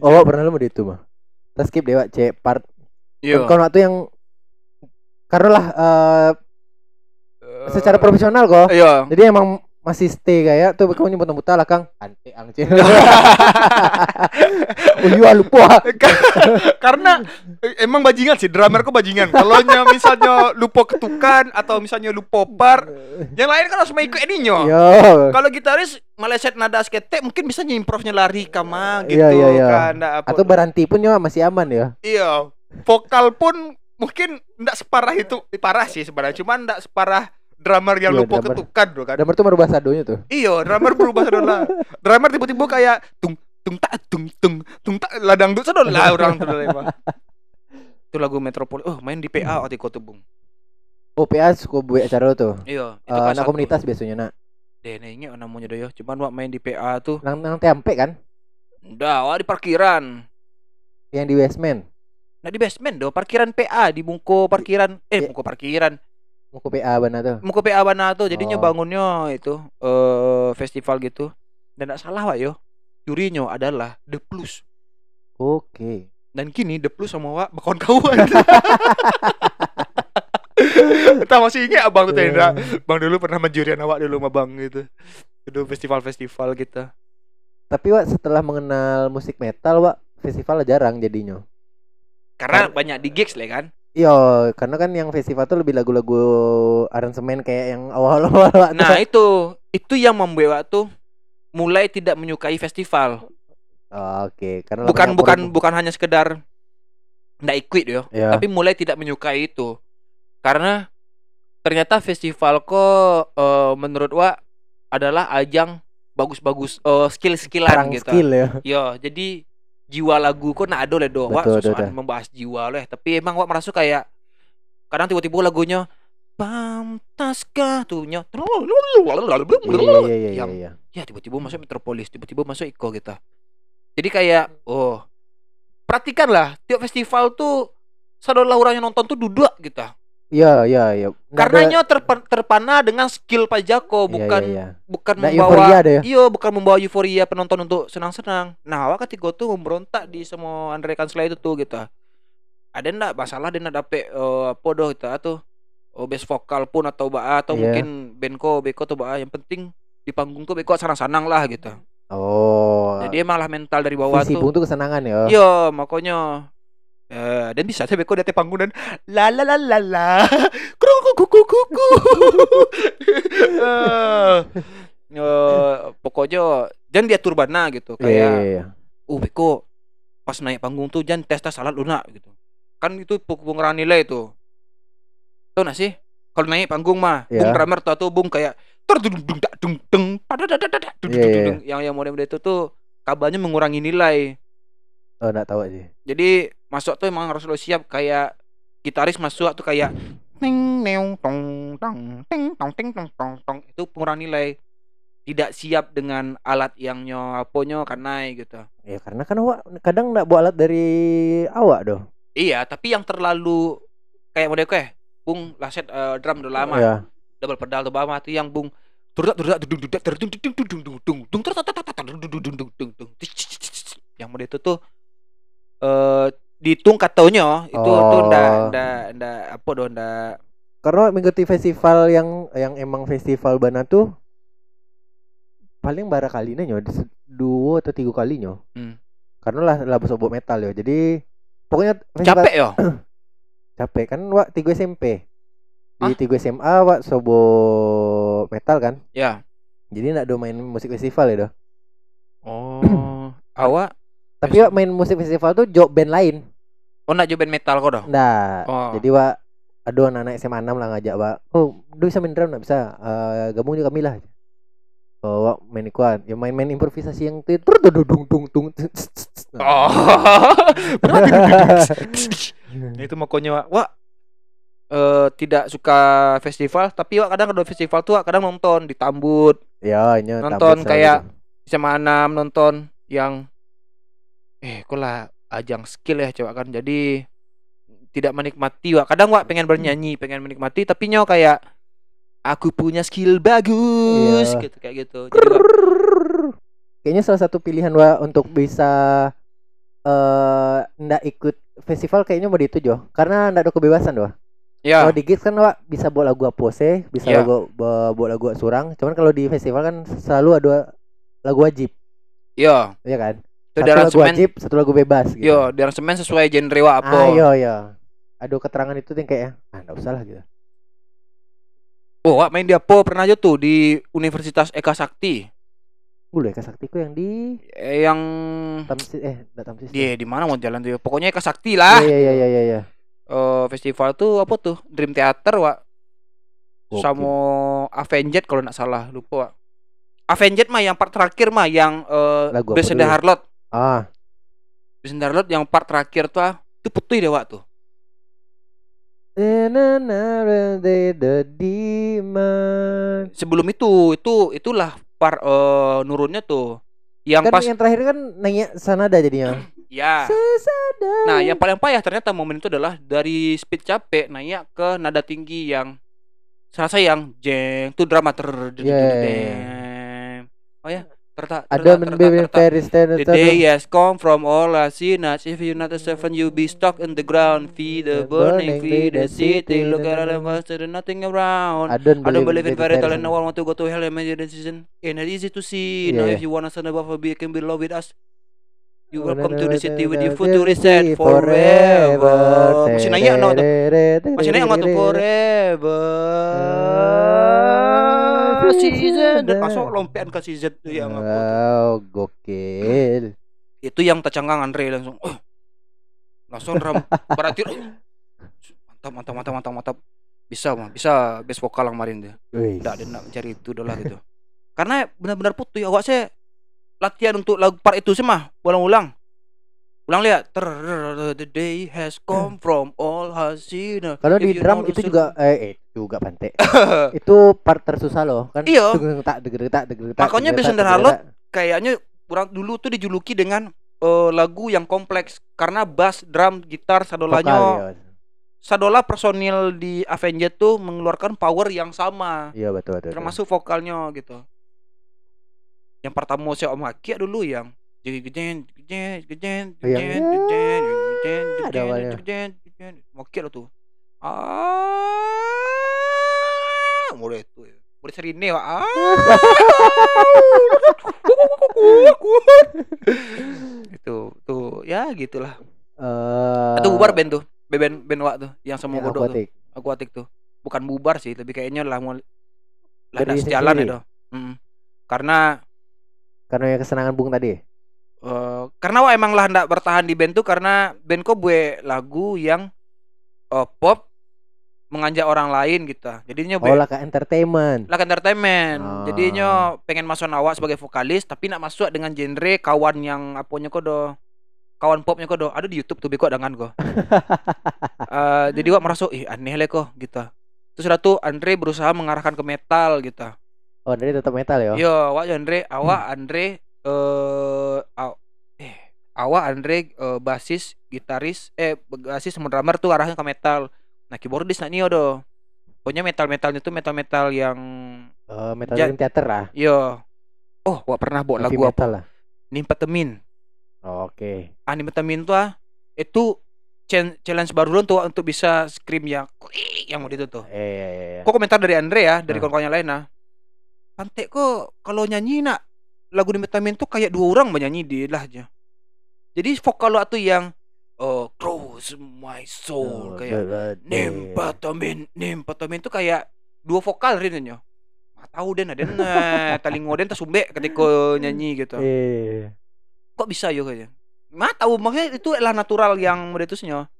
Oh, pernah lu mau di itu mah. Tas skip dewa C part. Iya. Kon waktu yang karena lah eh, secara profesional kok. Iya. Jadi emang masih stay kayak tuh kamu nyebut nyebut lah kang ante angce oh iya lupa Karena eh, emang bajingan sih drummer kok bajingan. Kalau nya misalnya lupa ketukan atau misalnya lupa par, yang lain kan harus ikut ininya. Kalau gitaris meleset nada skete mungkin bisa nyimprovnya lari kama gitu Iya, iya, iya. kan. apa. atau berhenti pun ya masih aman ya Iya, vokal pun mungkin enggak separah itu, parah sih sebenarnya, cuman enggak separah drummer yang Iya, lupa drummer. ketukan bro kan. Drummer tuh merubah sadonya tuh Iya, drummer berubah sadola. drummer tiba-tiba kayak tung tung tak tung tung tung tak ladang dut sadola orang tuh emang. Itu lagu Metropolis. Oh, main di PA waktu itu Bung. oh PA suka buat acara tuh Iya, itu satu. komunitas biasanya nak Deh, nah, ingat namanya deh ya. Cuman wak main di PA tuh. nang nang tempe kan Udah, wak di parkiran. yang di Westman Nah di basement doh, parkiran PA di Mungko parkiran eh Iya. Mungko parkiran. Mau ke PA mana tuh Muka PA Banato jadinya Oh. bangunnya itu eh festival gitu. Dan tidak salah Wak yo. Jurinya adalah The Plus. oke Dan kini The Plus sama Wak berkawan-kawan. Kita masih ingat abang tuh Tendra. Bang dulu pernah menjurian awak dulu sama bang gitu. Itu festival-festival gitu. tapi Wak setelah mengenal musik metal Wak festival jarang jadinya Karena banyak di gigs lah kan. Iya, karena kan yang festival tuh lebih lagu-lagu aransemen kayak yang awal-awal. Nah itu itu yang membuat tuh mulai tidak menyukai festival. Oh, Oke, karena Bukan bukan bukan hanya sekedar ndak ikut yo. ya. tapi mulai tidak menyukai itu karena ternyata festival kok eh, menurut wa adalah ajang bagus-bagus eh, skill-skillan gitu. skill ya. Yo, jadi jiwa lagu kok nak ada do. Wak betul, membahas jiwa leh, tapi emang wak merasa kayak kadang tiba-tiba lagunya Pantaskah tuhnya Iya iya yang iya. ya tiba-tiba masuk Metropolis, tiba-tiba masuk Iko gitu. Jadi kayak oh perhatikanlah tiap festival tuh saudara orang yang nonton tuh duduk gitu. Iya iya iya. Ada- Karenanya terpa- terpana dengan skill Pak Jako Iya, bukan iya, iya. bukan Nggak membawa euforia deh ya. iya bukan membawa euforia penonton untuk senang-senang. Nah, awak ketika tuh memberontak di semua Andre Kansla itu tuh gitu. Ada ndak masalah dia dapet eh, apa doh gitu atau oh, best vokal pun atau ba atau Iya. mungkin bandko beko atau ba yang penting di panggung tuh beko sanang-sanang lah gitu. Oh. Jadi emang lah mental dari bawah visi tuh. bung tuh kesenangan ya. Iya, makanya eh dan bisa saya beko di atas panggung dan la la la la la kru ku ku ku ku ku. Eh, eh pokoknya jangan dia turbana gitu Iya, kayak iya, iya. uh Beko pas naik panggung tuh jangan tes tes salat lunak gitu kan itu pengurangan nilai tuh tau gak sih kalau naik panggung mah Iya. bung drummer tuh atau bung kayak ter dung dak dung dung padadadadada, dung, Iya, dung, iya. dung. yang yang model-model itu tuh kabarnya mengurangi nilai Oh, enggak tahu sih. jadi masuk tuh emang harus lo siap kayak gitaris masuk tuh kayak neng neong tong tong teng tong teng tong tong tong itu pengurangan nilai tidak siap dengan alat yang nyo aponyo kanai gitu Ya karena kan awak kadang enggak bawa alat dari awak doh. Iya, tapi yang terlalu kayak model kayak Bung laset eh, drum udah lama, Ya. double pedal tuh bawah tuh yang Bung turut turut dung dung dung dung dung dung dung dung dung dung dung dung dung dung yang model itu tuh eh dihitung katanya itu tuh Oh. ndak ndak ndak apa doh ndak Karena mengikuti festival yang yang emang festival Bana tuh paling bara kali nyo dua atau tiga kalinya. Hmm. Karena lah lah sobok metal ya. Jadi pokoknya festival- capek ya capek kan wak tiga SMP. Di Hah? tiga SMA wak sobo metal kan. ya Jadi nak do main musik festival ya doh. oh awak Tapi wak main musik festival tuh job band lain. Oh nak joben metal kok dah Nah, oh jadi wak aduh anak-anak SMA 6 lah ngajak wak. Oh, du bisa main drum nak bisa. Eh, gabung juga kami lah. Oh, wak main ikuan. Ya main-main improvisasi yang tuh tur dung dung dung oh itu makanya Wak, Wak eh, tidak suka festival tapi Wak kadang kalau festival tuh Wak kadang nonton ditambut Ya, ini Nonton kayak- sama enam nonton yang eh kok lah ajang skill ya coba kan jadi tidak menikmati Wak kadang Wak pengen bernyanyi pengen menikmati tapi nyo kayak aku punya skill bagus Iya. gitu kayak gitu jadi Wak, Kayaknya salah satu pilihan wa untuk bisa eh ndak ikut festival kayaknya mau itu Jo. Karena ndak ada kebebasan doh. ya Kalau di gigs kan wa bisa bawa lagu apa sih, bisa Iya. lagu bawa, bawa lagu surang. Cuman kalau di festival kan selalu ada lagu wajib, ya ya kan? Satu di lagu wajib, satu lagu bebas gitu. yo di aransemen sesuai genre Wak apa Ah, iya, iya. Aduh keterangan itu yang kayak ah ndak usah lah gitu. Oh, Wak main di apa pernah aja tuh di Universitas Eka Sakti. Gue Eka Saktiku yang di Eh, yang Tamsis eh ndak Tamsis. dia di mana mau jalan tuh? ya? Pokoknya Eka Sakti lah. Iya iya iya iya iya. Eh, festival tuh apa tuh? Dream Theater, Wak. Gokil. Sama Avenged kalau nggak salah, lupa, Wak. Avenged mah yang part terakhir mah yang eh Lagu dulu? Harlot. Ah, Besenda Harlot yang part terakhir tuh ah, itu putih deh, Wak tuh. Sebelum itu, itu itulah part eh nurunnya tuh. Yang Kan pas yang terakhir kan nanya sanada jadinya. ya Sesada. Nah, yang paling payah ternyata momen itu adalah dari speed capek naik ke nada tinggi yang serasa yang jeng itu drama ter Yeah, deng. Oh ya, terta ada terta terta terta. The day has come from all I see not if you're not a seven you be stuck in the ground. Feed the burning feed the city look at all the monsters there's nothing around. I don't I don't believe believe in fairy tale and no one want to go to hell imagine season ain't it easy to see. Yeah, now if you wanna stand above a beacon below with us you welcome no, to no, the city no, with no, your no, futurist no, set no, forever. Masih nanya no tuh masih nanya nggak tuh Forever. Season dan masuk lompean ke season tuh yang apa tuh. Gokil. itu yang tercengang Andre langsung oh langsung ram berarti oh, mantap mantap mantap mantap mantap. Bisa mah bisa best vokal yang kemarin dia. Tidak ada nak mencari itu adalah gitu. Karena benar-benar putih awak saya latihan untuk lagu part itu sih mah. Ulang-ulang ulang lihat ter the day has come from all has seen Kalau di drum itu juga eh, eh juga pantai. itu part tersusah loh kan. Iya. Tak tak. Makanya Besender Harlot kayaknya kurang dulu tuh dijuluki dengan eh, lagu yang kompleks karena bass, drum, gitar, sadolanya Vokal, Sadola personil di Avenged tuh mengeluarkan power yang sama Iya betul betul. betul. termasuk vokalnya gitu yang pertama saya Om Haki dulu yang Mokil oh, ya. ah, lo tuh. Ah, mulai itu. Ya. Mulai serine, Pak. Ah. itu tuh ya gitulah. Eh. Itu bubar band tuh. Beben band wak tuh yang sama ya, tuh. Akuatik tuh. Bukan bubar sih, lebih kayaknya lah mulai lah jalan ya itu. Mm. Karena karena yang kesenangan Bung tadi eh, karena wah emang lah ndak bertahan di band tuh karena band kok buat lagu yang eh, pop mengajak orang lain gitu jadinya Oh, lah ke entertainment. lah entertainment. Ah. jadinya pengen masuk awak sebagai vokalis tapi nak masuk dengan genre kawan yang apanya kok do kawan popnya kok do. Ada di YouTube tuh beko dengan kok Eh, jadi wak merasa ih aneh lah kok gitu terus sudah tuh Andre berusaha mengarahkan ke metal gitu Oh, dari tetap metal ya. Yo, awak Andre, awak Andre eh aw- eh awak Andre eh, basis, gitaris, eh basis sama drummer tuh arahnya ke metal. Nah, keyboardis nak Nio do. Pokoknya metal-metalnya tuh metal-metal yang Eh, metal Dream Theater lah. yo. Oh, wak pernah Heavy lagu apa? lah. Nimpetemin. Oh, Oke. Ah, Nimpetemin tuh ah, itu challenge baru tuh untuk bisa scream yang yang mau itu tuh. Eh, iya, iya, iya. Kok komentar dari Andre ya, dari Nah. kawan-kawan yang lain nah. Pantek kok kalau nyanyi nak lagu di Metamin tuh kayak dua orang menyanyi di lah aja. Jadi vokal lo tuh yang oh close my soul Oh, kayak Nempatamin, Nempatamin tuh kayak dua vokal rinnya. Tahu den ada talingo den tasumbe ketika nyanyi gitu. Eh. Kok bisa yo kayaknya. Nggak tahu makanya itu adalah natural yang modetusnya.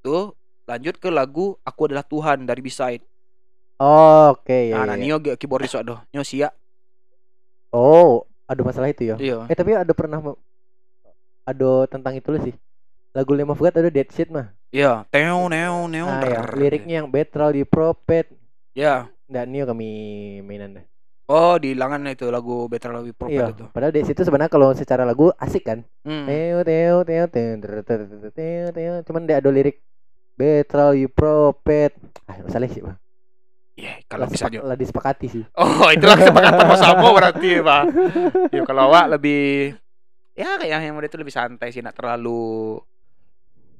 Tuh lanjut ke lagu Aku adalah Tuhan dari B-side. Oh, Oke, iya, Nah, nah, iya. Nio ge- keyboardis waduh. Nio sia. Oh, ada masalah itu ya iya. eh tapi ada pernah ada tentang itu sih lagu lima of God ada dead shit mah iya teo neo neo Nah, ya. liriknya yang betral di prophet iya yeah. dan neo kami mainan deh Oh, di langan itu lagu Better Love Prophet iya, itu. Padahal di situ sebenarnya kalau secara lagu asik kan. Teo teo teo teo teo teo. Cuman dia ada lirik Better Love Prophet. Ah, salah sih, Bang. Iya, kalau Lah bisa juga. lah disepakati sih. Oh, itulah kesepakatan sama berarti, Pak. Ya kalau awak lebih ya kayak yang udah itu lebih santai sih, nak terlalu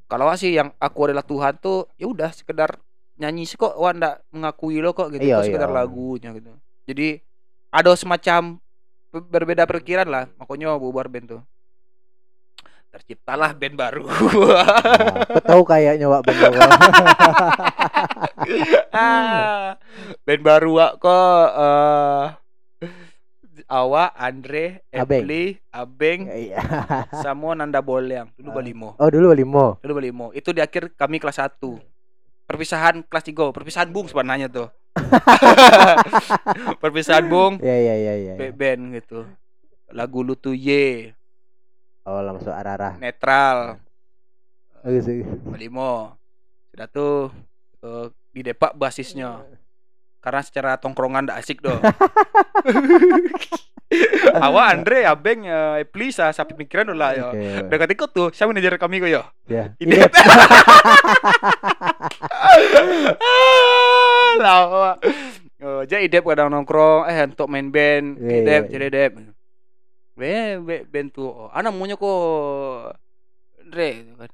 kalau awak sih yang aku adalah Tuhan tuh ya udah sekedar nyanyi sih kok awak ndak mengakui lo kok gitu Iya, kok sekedar iya. lagunya gitu. Jadi ada semacam berbeda pikiran lah makanya bubar band tuh. Terciptalah band baru. Nah, tahu kayaknya Wak bener Wak. ah, band baru wak kok eh Awa, Andre, Abeng. Epli, Abeng, Iya. sama Nanda Bolyang. Dulu Ah. Balimo. Oh, dulu limo. Dulu Balimo. Itu di akhir kami kelas 1. Perpisahan kelas 3, perpisahan Bung sebenarnya tuh. perpisahan Bung, Iya, iya, iya, iya. be- band gitu. Lagu lu tuh ye, Oh, langsung arah-arah. netral, Bagus, bagus. Balimo. Sudah tuh eh, di depak basisnya. Karena secara tongkrongan ndak asik doh. Awa Andre Abeng ya Epli sa sapi pikiran lah ya. Oke. Dan ketika tuh siapa manajer kami kok ya? Ya. Ide. Lawa. Oh, jadi Idep kadang nongkrong eh untuk main band, Iya, Idep, iya, jadi Idep. Be, be, band tuh. Oh, ana maunya kok Andre gitu kan.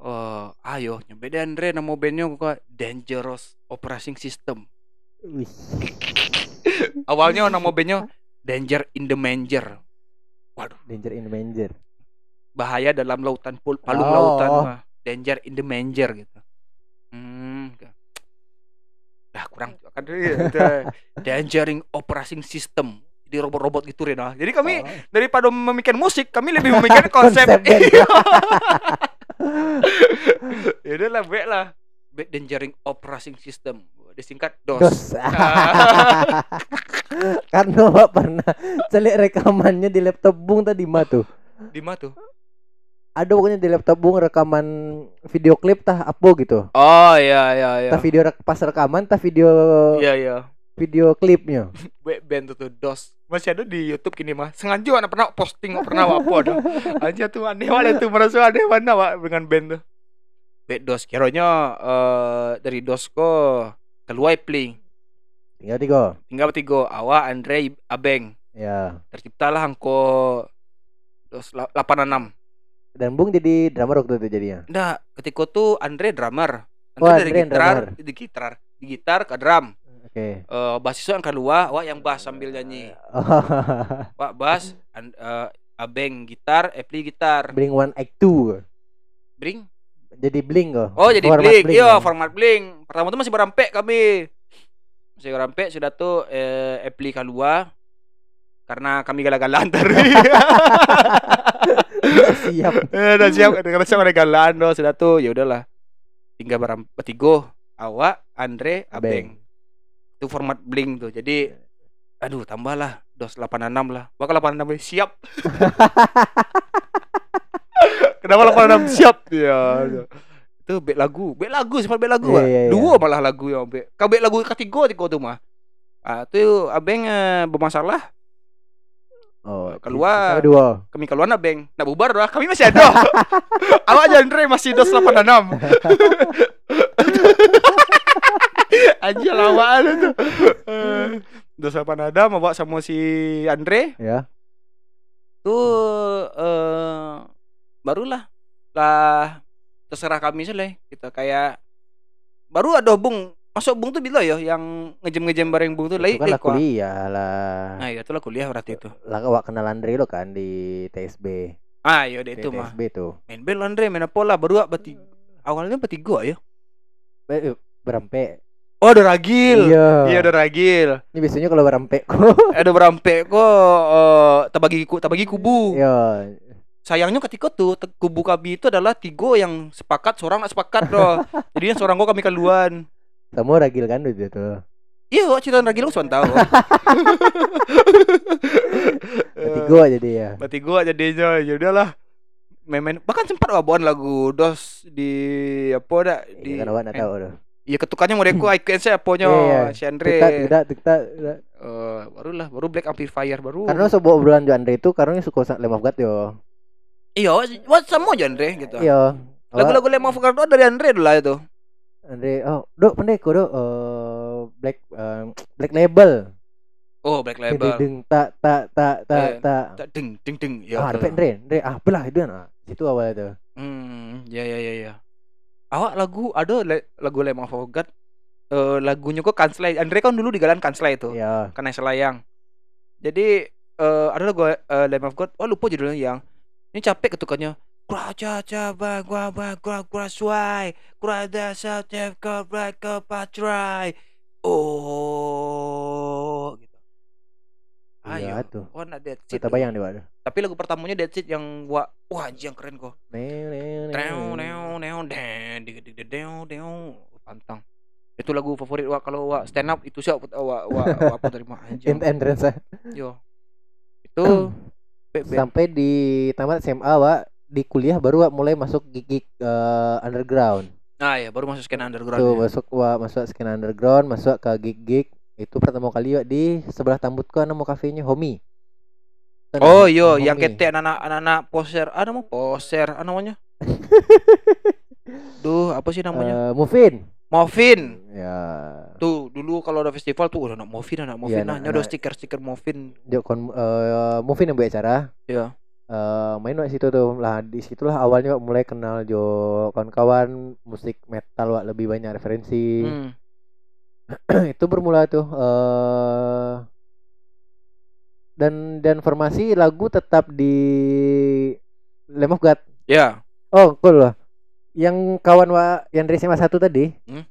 Oh, ayo nyebeda Andre nama bandnya kok Dangerous Operating System. Awalnya nama bandnya Danger in the Manger. Waduh, Danger in the Manger. bahaya dalam lautan pul palung Oh. lautan mah. Danger in the Manger gitu. Hmm. Dah kurang kan itu Dangering Operating System. Jadi robot-robot gitu Rena. Jadi kami Oh. daripada memikirkan musik, kami lebih memikirkan konsep. Band. ya udah lah, baik lah. Baik Dangering Operating System. Disingkat DOS. Dos. Karena Wak pernah celik rekamannya di laptop Bung tadi mah tuh. Di mana tuh? Ada pokoknya di laptop Bung rekaman video klip tah apa gitu. Oh iya iya iya. Tah video pas rekaman tah video Iya iya. Video klipnya. Band tuh, DOS. Masih ada di YouTube gini mah. Sengaja anak pernah posting nggak pernah apa ada. Aja tuh aneh wale tuh merasa aneh mana Wak, dengan band tuh. Baik DOS kiranya eh dari DOS kok keluar pling. Tinggal tiga. Tinggal bertiga, Awa, Andre, Abeng. Ya. Terciptalah angko DOS la- 86. Dan Bung jadi drummer waktu itu jadinya. Nah, ketika tuh Andre drummer. Andre Oh, dari Andre gitar, drummer. di gitar, di gitar ke drum. Oke. Eh basisnya yang kedua, wah yang bass sambil nyanyi. Wah bass, eh, Abeng gitar, Epli gitar. Bling One Act Two. Bring. Jadi bling kok. Oh, jadi Format bling. Iya, ya. format bling. Pertama tuh masih berampek kami. Masih berampek sudah tuh eh, Epli kedua. karena kami gagal-galan tadi. siap Eh, siap karena siap ada galan doh sudah tuh ya udahlah tinggal beram bertiga awak Andre Abeng itu format bling tuh. Jadi aduh tambahlah dos 86 lah. Bakal 86 siap. Kenapa 86 siap. Ya itu bek lagu. Bek lagu sempat bek lagu Iya, ah. iya, iya. dua malah lagu yang bek. Kau bek lagu ketiga tiga tuh mah. Ah tuh abeng eh, bermasalah. Oh Keluar. sisa dua kami keluar na beng nak bubar dah. Kami masih ada. Awak Andre masih dos 86 Anjir lawan itu. Eh, Dos 86 awak sama si Andre. Ya. Tuh eh barulah. Lah terserah kami sih lah kita kayak baru ada bung. Masuk bung tuh bila ya yang ngejem ngejem bareng bung tuh lah itu kan lah kuliah lah. Nah iya itulah kuliah berarti itu. Lah awak kenal Andre lo kan di TSB ah iya deh itu mah. TSB tuh main band Andre main apa lah baru bertiga awalnya bertiga ya. Eh, berampe oh ada ragil. Iya. Iya ada ragil. Ini biasanya kalau berampe kok. Ada berampe kok eh tabagi ku tabagi kubu. Iya. Sayangnya ketika tuh kubu kami itu adalah tiga yang sepakat seorang nggak sepakat loh jadi yang seorang gua kami keluan kamu ragil kan itu tuh iya cerita ragil lu tahu. Tiga jadi ya. Berarti gua jadinya ya udahlah. Main-main. Bahkan sempat wabuan lagu dos di apa dah di Iya kan nak tahu Iya ketukannya mau deku icon saya aponya Iya, iya. si Andre. Tidak, tidak. Eh, barulah baru Black Amplifier baru. Karena sebuah obrolan Jo Andre itu karena suka sang Lamb of God yo. iya, wah sama aja Andre gitu. Iya. Lagu-lagu Lamb of God dari Andre dulu lah itu. Andre, oh, dok pendek kok dok. Eh, black eh, Black Label. Oh, Black Label. ding, tak tak tak tak Eh, tak. Tak, Ding ding ding. Ya. Ah, Andre, Andre. Ah, belah itu nah. Itu awalnya tuh. Hmm, ya ya ya ya. Awak lagu ada le- lagu Lamb of God. Eh lagunya kok Kanslay. Andre kan dulu di Galan Kanslay itu. Iya. Karena selayang. Jadi eh ada lagu uh, Lamb of God. Oh lupa judulnya yang. Ini capek ketukannya. Kuraja coba gua gua gua gua suai. Kurada satep ke black ke patrai. Oh. Ayo. Iya tuh. Oh, nak Dead Seed. Kita bayang deh, waduh. Tapi lagu pertamanya Dead Seed yang wah, wah anjing yang keren kok. Neo, neo, Neo neo. pantang. Itu lagu favorit wa kalau wa stand up itu sih wa wa, wa, wa apa dari mana anjing. Ent- entrance. Yo. Itu sampai di tamat SMA Wak di kuliah baru Wak mulai masuk gig eh, underground Nah, ya baru masuk skena underground. tuh ya. masuk Wak masuk skena underground masuk ke gig gig itu pertama kali Wak di sebelah Tambutko nama kafenya Homi Oh yo, Homi. yang kete anak-anak anak-anak poser, ada mau poser, apa namanya? Duh, apa sih namanya? Eh, Mufin Movin. ya Tuh, dulu kalau ada festival tuh udah anak Movin, anak Movin. Iya, nah, anak- anak- stiker-stiker Movin. Jok kon eh, Mufin yang buat acara Iya. Eh, main Wak situ tuh lah di situlah awalnya mulai kenal Jo kawan-kawan musik metal Wak lebih banyak referensi Hmm. itu bermula tuh eh dan dan formasi lagu tetap di Lamb of God. Ya. Oh, cool lah. Yang kawan wa yang dari SMA 1 tadi. Hmm?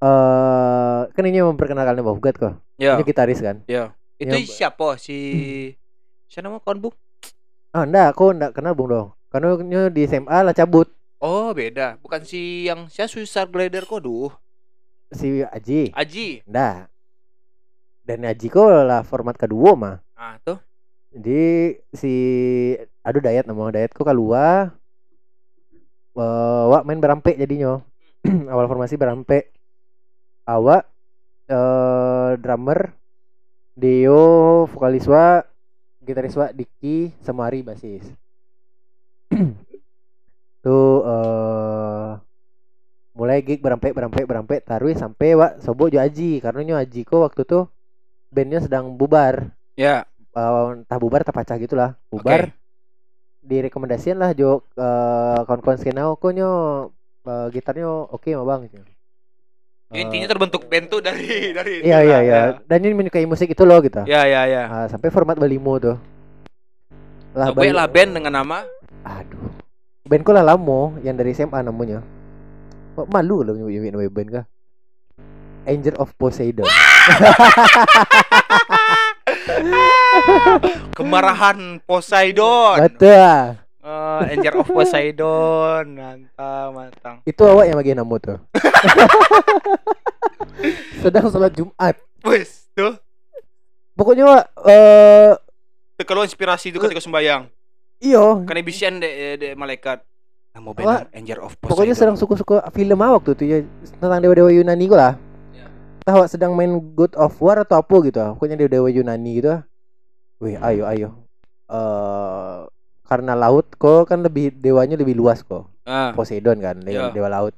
Eh kan ini memperkenalkan Lamb of God kok. Ya. Ini gitaris kan. Ya. Itu Yang- siapa si Siapa nama kawan Bung? Ah, enggak, aku enggak kenal Bung dong. Karena di SMA lah cabut Oh, beda. Bukan si yang saya Suicide Glider kok duh. Si Aji. Aji. Enggak. Dan Aji kok lah format kedua mah. Ah, tuh. Jadi si aduh Dayat nama Dayat kok keluar eh wak main berampe jadinya. Awal formasi berampe. Awak eh drummer Deo vokalis wa gitaris wa Diki Semari basis. Tuh eh mulai gig berampe berampe berampe taruh sampai wa sobo jo Aji karena nyo Aji kok waktu tuh bandnya sedang bubar. Ya. eh, entah bubar entah pecah gitulah bubar. Oke. direkomendasiin lah Jo. Eh kawan-kawan skena kok nyo eh, gitarnya oke mah bang. Ya, intinya terbentuk band tuh dari dari iya iya iya. dan ini menyukai musik itu loh gitu. Ya, ya, ya. Ah, sampai format Balimo tuh. Lah Bali- lah band dengan nama. Aduh. Band ko lah lamo yang dari SMA namanya malu kalau nyebut nama band kah Angel of Poseidon Kemarahan Poseidon. Betul. Eh, Anger of Poseidon. Mantap, mantap. Itu awak yang bagi namu tuh. Sedang sholat Jumat. Wes, tuh. Pokoknya Wak, eh Itu Kalau inspirasi itu ketika sembayang. iyo, Karena bisian de, de malaikat. Kamu benar Anger of Poseidon. pokoknya sedang suka-suka film apa waktu itu ya tentang dewa-dewa Yunani gue lah. Ya. Tahu sedang main God of War atau apa gitu. Pokoknya dewa-dewa Yunani gitu. Wih, ayo ayo. Eh karena laut kok kan lebih dewanya lebih luas kok. Ah, Poseidon kan, dewa, Ya. dewa laut.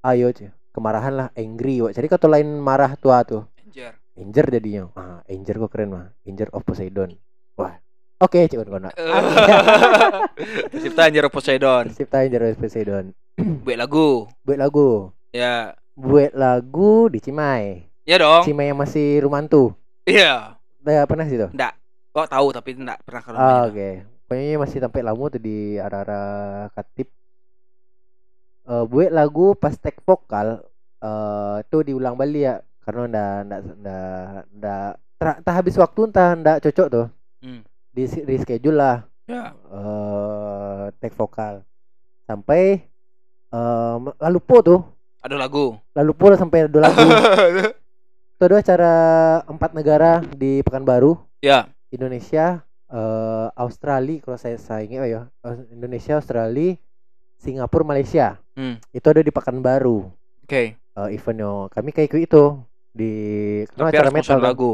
Ayo, cuy. Kemarahan lah, angry. Wak. Jadi kata lain marah tua tuh. Anger. Anger jadinya. Ah, Anger kok keren mah. Anger of Poseidon. Wah. Oke, cik kono. Cipta Anger of Poseidon. Cipta Anger of Poseidon. Buat lagu. Buat lagu. Ya. Buat lagu di Cimai. Ya dong. Cimai yang masih Rumantu. Iya. Udah pernah situ? Enggak. Kok tahu tapi enggak pernah ke Ah, rumahnya. oke. Pokoknya masih sampai lamu tuh di arah-arah Katip. Eh buat lagu pas tek vokal eh tuh diulang balik ya karena ndak ndak ndak ndak tak tak habis waktu entah ndak cocok tuh. Hmm. Di reschedule lah. Ya. eh take vokal sampai eh lalu po tuh Ada lagu. lalu po sampai ada lagu itu ada acara empat negara di Pekanbaru ya. Indonesia eh Australia kalau saya saya ingat ya Indonesia Australia Singapura Malaysia Hmm. itu ada di Pekanbaru Oke. eh eventnya kami kayak ikut itu di Tapi acara harus metal kan. lagu.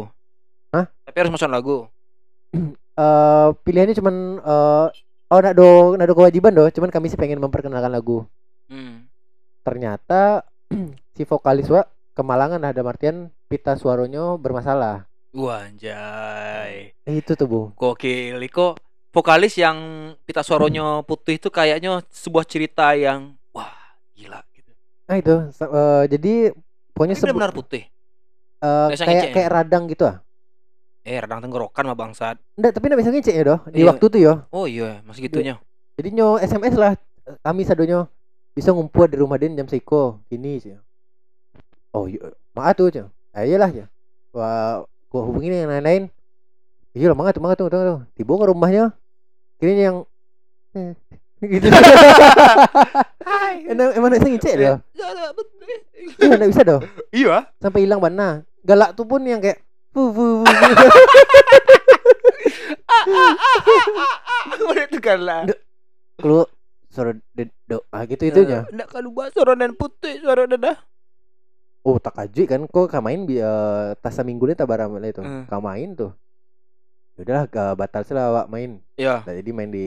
Hah? Tapi harus masuk lagu. eh pilihannya cuman eh oh nak do nak do kewajiban do cuman kami sih pengen memperkenalkan lagu Hmm. ternyata si vokalis wa kemalangan ada martian pita suaranya bermasalah Wah, anjay. eh, itu tuh bu Gokil. Iko vokalis yang pita suaranya putih itu kayaknya sebuah cerita yang wah, gila gitu. nah itu eh, jadi pokoknya sebu- benar putih. eh, biasa kayak ya? kayak radang gitu ah Eh, radang tenggorokan mah bangsat. enggak tapi enggak bisa ngecek ya doh di Iya. waktu tuh yo Oh iya, masih gitunya. jadi nyo SMS lah kami sadonyo bisa ngumpul di rumah den jam seiko ini sih oh iya maaf tuh cah ayolah ya wah gua hubungin yang lain-lain iya lah mangat mangat tuh tuh tiba ke rumahnya kini yang eh, gitu emang emang nak ngecek Iya. doh iya nggak bisa doh Iya. sampai hilang mana galak tuh pun yang kayak fu. Udah itu kan lah. lu suara de- do ah gitu itunya Nggak kalau bahas suara dan putih suara dah. Oh tak aja kan kok kamain bi eh, tasa minggu tak barang itu Hmm. kamain tuh Yaudah ke batal sih lah main Iya. Nah, jadi main di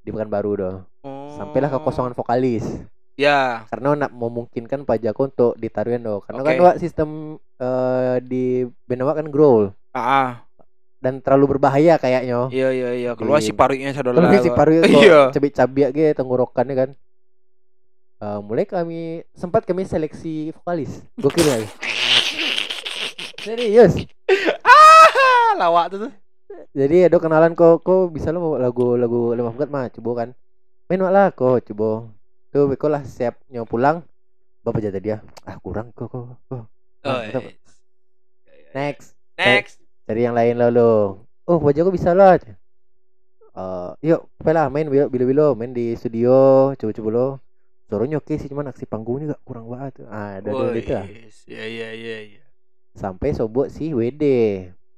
di Pekanbaru doh Oh. sampailah kekosongan vokalis Ya. karena nak memungkinkan Pak Jako untuk ditaruhin doh karena kan Oke. wak sistem eh, di band wak kan growl Ah, ah. dan terlalu berbahaya kayaknya Iya iya iya. Keluar si parunya sadar kalau si kok Iya. cabik-cabik gitu tenggorokannya kan Eh, mulai kami sempat kami seleksi vokalis gokil ya serius Ah, lawak tuh. tuh. Jadi ada kenalan kok kok bisa lo mau lagu lagu lemah banget mah coba kan. Main lah kok coba. Tuh beko lah siap nyawa pulang. Bapak jatah dia. Ah kurang kok kok. kok. Oh, Nah, iya. tetap. Next. Next. Cari yang lain lo lo. Oh wajah kok bisa lah. Eh yuk lah main bilo bilo bilo main di studio coba coba lo. Suaranya oke sih cuman aksi panggungnya gak kurang banget. Ah ada ada gitu lah. Iya iya iya iya. Sampai sobok si WD.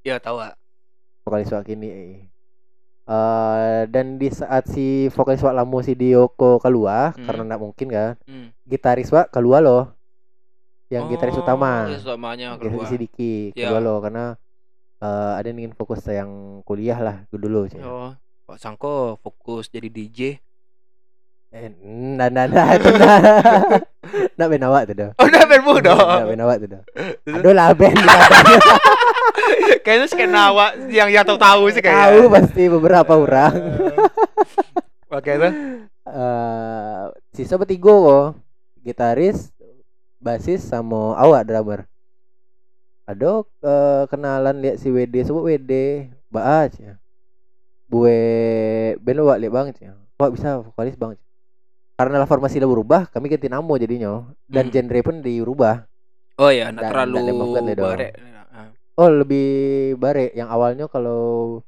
Ya tahu ah. vokalis wak kini eh dan di saat si vokalis wak lamo si Dioko keluar Hmm. karena nggak mungkin kan Hmm. gitaris wak keluar loh yang gitaris utama Gitaris utamanya Gitaris keluar. si Diki Ya. keluar loh karena eh ada yang ingin fokus yang kuliah lah dulu sih Oh, Pak Sangko fokus jadi DJ. eh, nah nah nah itu nah nak ben awak tuh dah Oh, udah bermu nak dong. ben awak tuh dah aduh lah ben Kayaknya scan awak yang yang tahu tahu sih kayaknya. tahu pasti beberapa orang. Oke tuh. eh sisa bertiga kok gitaris basis sama awak drummer. Ada eh, kenalan lihat si WD sebut WD baas ya bue ben lu wak lihat bang ya wak bisa vokalis bang karena lah formasi lah berubah kami ganti nama jadinya dan Hmm. genre pun dirubah. Oh iya, enggak Dan- terlalu banget barek. Ah. Oh lebih bare yang awalnya kalau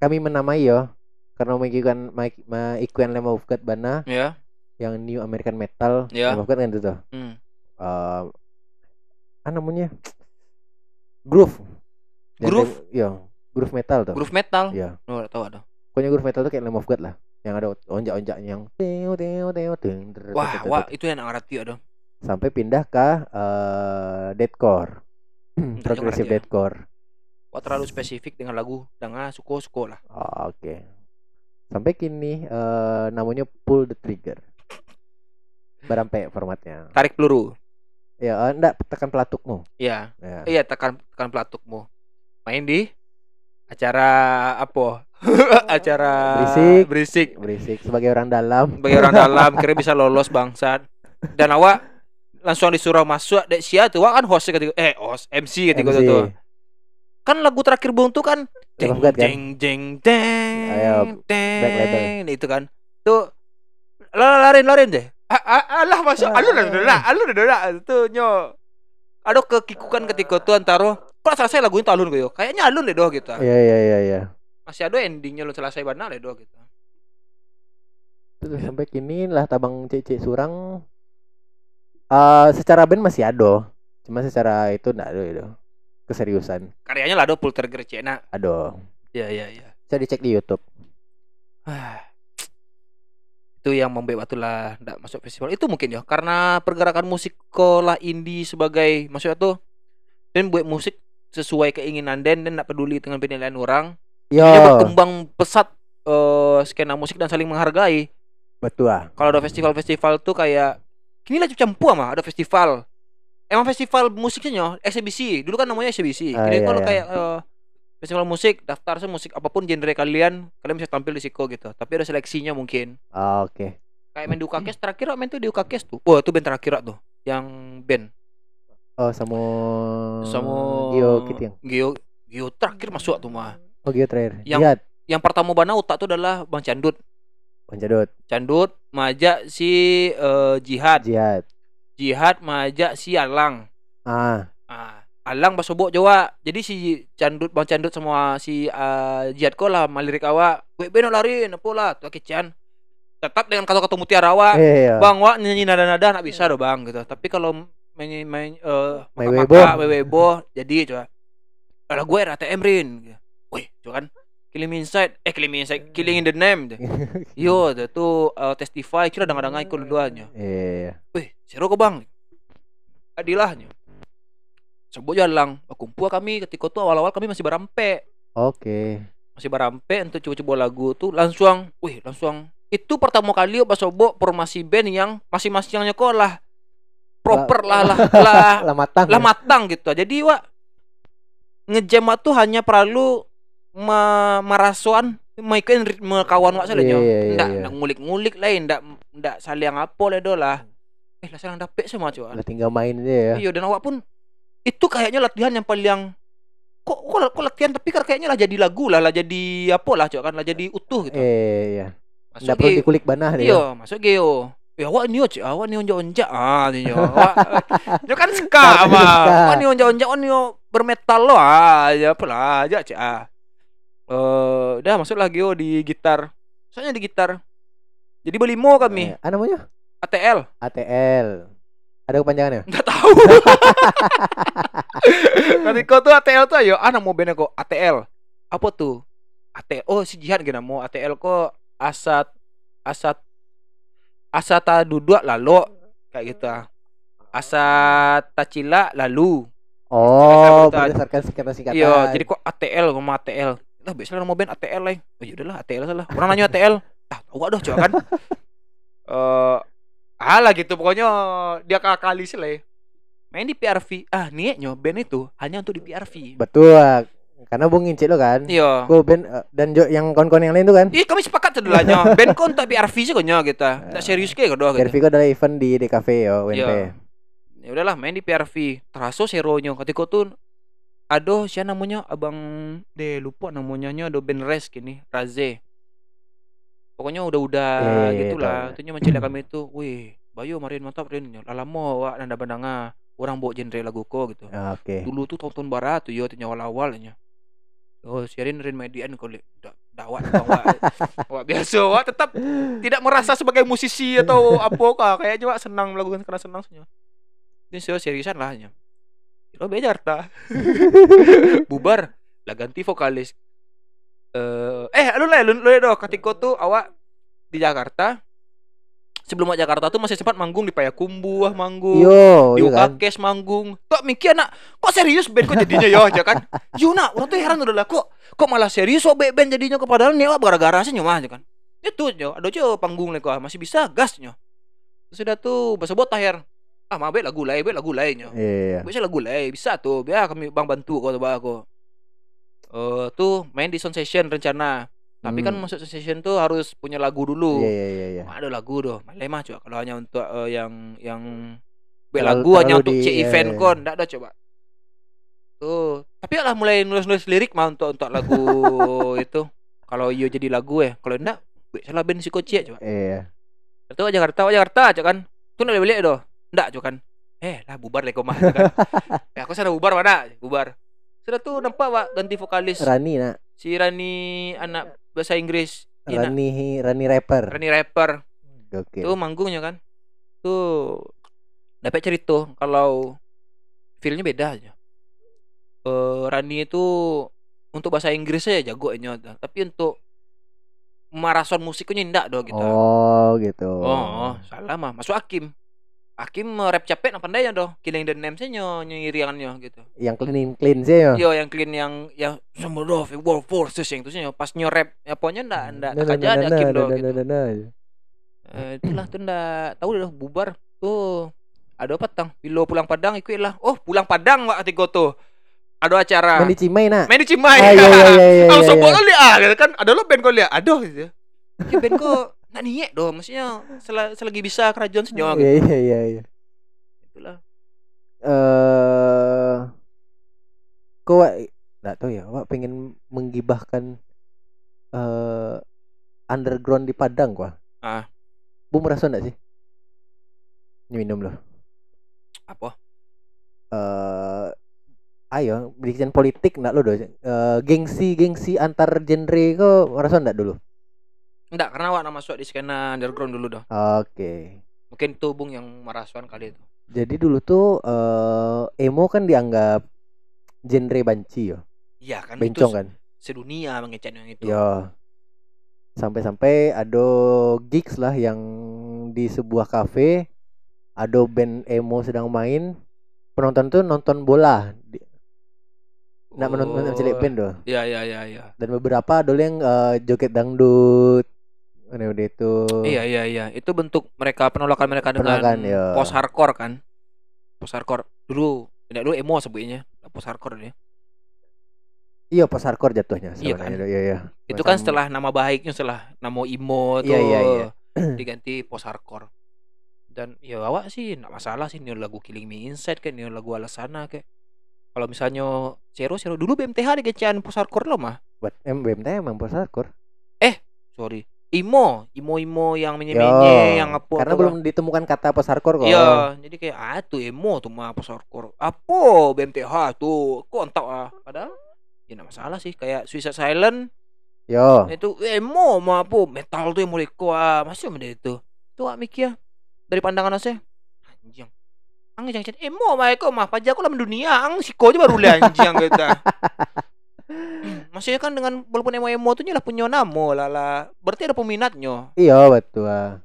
kami menamai ya karena mengikukan mengikukan Lamb of God Bana Ya. yang New American Metal Ya. Lamb of God kan itu tuh. Hmm. Eh, apa namanya groove Groove? Iya groove metal tuh Groove metal. Iya. Oh, tahu ada. pokoknya groove metal tuh kayak of God lah yang ada onjak-onjaknya yang teo teo teo Wah, wah, itu yang ngerti ada. sampai pindah ke eh, deathcore progressive deathcore Wah, terlalu spesifik dengan lagu dengan suko-suko lah. Oh, oke sampai kini eh, namanya pull the trigger berampe formatnya Tarik peluru. ya eh, enggak tekan pelatukmu Iya. ya. Iya, tekan tekan pelatukmu. Main di acara apa? acara Berisik. berisik. berisik sebagai orang dalam Bagi orang dalam kira bisa lolos bangsat. Dan awak langsung disuruh masuk dek sia tuh kan host ketika eh host MC ketika itu MC. tuh. Kan lagu terakhir Bung tuh kan jeng kan? jeng jeng Ayo, Black Label. deng itu kan. Tuh la- larin larin deh. Ah, ah, alah masuk dah alun ada dah tuh nyo. Ada kekikukan ketika tuh antara kok selesai lagu itu alun gue yo. Kayaknya alun deh doh gitu. iya iya iya iya Masih ada endingnya lo selesai benar deh doh gitu. Sampai kini lah tabang cek surang eh secara band masih ada. Cuma secara itu enggak ada itu. Keseriusan. Karyanya lah do Poltergeist Cina. ada. Iya iya iya. bisa dicek di YouTube. Ah, itu yang membuat lah ndak masuk festival. Itu mungkin ya karena pergerakan musik sekolah indie sebagai maksudnya tuh dan buat musik sesuai keinginan dan dan ndak peduli dengan penilaian orang. Yo. Dia berkembang pesat eh, skena musik dan saling menghargai. Betul ah. Kalau ada festival-festival tuh kayak kini lah campu mah ada festival. Emang festival musiknya nyo, eksibisi dulu kan namanya eksibisi Ah, jadi iya, kalau iya. kayak eh, festival musik daftar se musik apa pun genre kalian kalian bisa tampil di siko gitu. Tapi ada seleksinya mungkin. Ah, oke. Kayak main di UKKS terakhir main tuh di UKKS tuh. Wah itu band terakhir tuh. Yang band. Oh sama sama Gio gitu yang Gio Gio terakhir masuk tuh mah. Oh Gio terakhir. Yang- Jihad yang pertama bana utak tuh adalah Bang Candut Pancadot Candut majak si eh, Jihad Jihad Jihad majak si Alang ah ah Alang basobok Jawa jadi si Candut Bang Candut sama si eh, Jihad ko lah malirik awak weh beno lari apa lah tuh kican tetap dengan kata-kata mutiara awak eh iya. Bang, wak nyanyi nada-nada nak bisa doh bang gitu. Tapi kalau main main eh Main maka-maka, Weibo. Weibo, jadi coba. Kalau gue RATM Rin. Wih, coba kan Killing Me Inside, eh Killing Me Inside, Killing in the Name. tuh. Yo, itu tuh eh, testify. Kira dengan ikut dua-duanya. iya. Wih, seru ke bang. Adilahnya. Sebut jalang, kumpul kami ketika tuh awal-awal kami masih berampe oke. Masih berampe untuk coba-coba lagu tuh langsung wih langsung itu pertama kali pas sobo formasi band yang masing-masing yang nyekolah proper lah lah lah. Lah matang lah matang gitu. Jadi wa ngejam tuh hanya perlu me merasuan maikain ritme kawan wak saja. Iya, iya, iya, ndak iya. ndak ngulik-ngulik lain ndak ndak saling apa lah eh lah saling dapet semua cuan lah tinggal main aja ya. Iya dan awak pun itu kayaknya latihan yang paling kok kok, kok latihan tapi kayaknya lah jadi lagu lah lah jadi apa lah cuy kan lah jadi utuh gitu. Eh iya masuk nggak perlu dikulik banah deh iya masuk geo. Ya awak ni cuy awak ni onjak onjak ah ni yo awak itu kan ska mah awak ni onjak onjak ni yo bermetal lo ah ya apa lah aja cuy ah eh udah masuk lagi yo di gitar soalnya di gitar jadi berlimo kami Eh, namanya ATL ATL ada kepanjangannya Nggak tahu. Nanti kau tuh ATL tuh ayo, anak mau band kok ATL. Apa tuh? ATL. Oh si Jihan gini mau ATL kok asat asat asata duduk lalu kayak gitu. ah. Asat tacila lalu. oh berdasarkan singkatan-singkatan Iya, jadi kok ATL ngomong ATL. Lah biasanya mau band ATL lah. Oh ya udahlah ATL salah. Orang nanya ATL. Ah, tahu gak doh coba kan. Eh alah gitu pokoknya dia kali sih lah. ya. Main di PRV. Ah, niatnya band itu hanya untuk di PRV. betul karena bung ngincit lo kan Iya. Gue band eh, dan jo, yang kon-kon yang lain tuh kan Ih, kami sepakat sedulanya. band kok untuk PRV sih kok gitu. Tak serius kayak gitu. Dervico adalah event di DKV ya WNT Iya. Ya udahlah main di PRV. Terasa seronya ketika tuh Aduh, siapa namanya? Abang deh lupa namanya nya ada band Res gini, Raze. Pokoknya udah-udah Iya, iya, gitulah. tahu. Itunya mencela kami itu, wih, Bayu marin mantap Rin. Lama wak nanda bandanga. orang bawa genre lagu ko gitu Ah, Oke. dulu tuh tonton barat tuh yo tuh awal awalnya oh siarin rin median kau lihat da- dawat wak wak biasa wak tetap tidak merasa sebagai musisi atau apa kah kayaknya wak senang melakukan karena senang saja ini seriusan lah hanya lo be Jakarta bubar lah ganti vokalis eh eh lu lah lu, lu doh ketika tuh awak di Jakarta sebelum awak Jakarta tuh masih sempat manggung di Payakumbuh ah, manggung Yo, di iya kan? Manggung. Tok mikir nak, kok serius band kok jadinya ya aja kan? Yo nak, orang tuh heran udah lah kok kok malah serius kok band jadinya kok padahal nih wah, gara-gara sih nyomah aja kan. Itu yo, ada aja panggung lek masih bisa gas nyo. Terus udah tuh bahasa bot akhir. Ah, mah be lagu lain, be lagu lain nyo. Iya. Bisa lagu lain, bisa tuh. Biar kami bang bantu kok coba aku. Eh tuh main di sound session rencana. Tapi kan Hmm. masuk sound session tuh harus punya lagu dulu. Iya iya iya iya. Ada lagu doh, malah coba kalau hanya untuk eh, yang yang be Terlalu- lagu hanya terlalu untuk di- C iya, event iya. kon, ndak ada coba. Tuh, tapi lah mulai nulis-nulis lirik mah untuk untuk lagu itu. Kalau iyo jadi lagu ya, kalau ndak be salah band si Koci coba. Iya. Itu Jakarta, Jakarta coba kan. Tuh ndak beli doh. Ndak coba kan. Eh, lah bubar deh mah kan. ya aku sana bubar mana? Bubar. Sudah tuh nampak Wak ganti vokalis Rani nak. si Rani anak bahasa Inggris. Iya, nak. Rani Rani rapper. Rani rapper. Oke. Tuh manggungnya kan. Tuh dapat cerita kalau feelnya beda aja. Eh Rani itu untuk bahasa Inggris aja jago nya, tapi untuk marason musiknya ndak do gitu. Oh gitu. Oh, salah mah. Masuk Hakim. Hakim eh, rap capek apa pandainya do. Killing the name nyo nyiriangannya gitu. Yang clean clean sih ya. Yo yang clean yang yang some of world forces yang itu pas nyo rap ya pokoknya ndak ndak Nah, aja ada nah, nah, do nah, gitu. nah, nah, nah. Eh, itulah tuh ndak tahu dah bubar tuh ada apa tang bilo pulang padang ikut lah oh pulang padang wak tiga tuh ada acara Main di Cimai nak. main di Cimai Ah, iya, iya, iya, iya, iya, iya. ah gitu kan ada lo band kau lihat aduh gitu ya band kau nak niat doh maksudnya sel selagi bisa kerajaan senyawa gitu Iya iya iya iya. itulah Eh kok Wak, nggak tahu ya, Wak pengen menggibahkan eh underground di Padang gua. Ah. Bu merasa enggak sih? Ini minum loh. apa Eh ayo bikin politik enggak lo do. Eh gengsi gengsi antar genre kok merasa enggak dulu? Enggak karena wak nak masuk di skena underground dulu dah Oke. mungkin tuh bung yang marasuan kali itu Jadi dulu tuh eh emo kan dianggap genre banci yo, iya kan bencong itu kan. sedunia mengecek yang itu Yo. Sampai-sampai ada gigs lah yang di sebuah kafe ada band emo sedang main. Penonton tuh nonton bola. Nggak menonton Oh, cilik band doh. iya iya iya iya Dan beberapa ada yang eh, joget dangdut. Udah itu. Iya iya iya, itu bentuk mereka penolakan mereka dengan Penolakan, ya. post hardcore kan. Post hardcore dulu, tidak dulu emo sebutnya, post hardcore dia. Iya pas hardcore jatuhnya Iya sebenarnya. Iya iya. Itu kan setelah nama baiknya setelah nama emo tuh Iya, iya, iya. diganti post hardcore. Dan ya awak sih enggak masalah sih ini lagu Killing Me Inside kayak ini lagu Alasana kayak. Kalau misalnya Zero Zero dulu BMTH digecian post hardcore lo mah. Buat em BMT emang pas hardcore. Sorry. Imo, imo-imo yang Yo, menye-menye yang apa Karena belum ditemukan kata pas hardcore kok. Iya, jadi kayak ah tuh emo tuh mah pas hardcore. Apa BMTH tuh? Kok entah ah. Padahal ya enggak masalah sih kayak Suicide Silent Yo. itu emo mah apa metal tuh yang mereka ah. masih ada itu. Tuh ah mikir dari pandangan saya anjing. Ang jangan emo mah kok mah pajak aku lah mendunia ang siko aja baru lihat anjing gitu. Hmm, Maksudnya kan dengan walaupun emo-emo tuh nyalah punya nama lah lah. Berarti ada peminatnya. Iya betul. ah.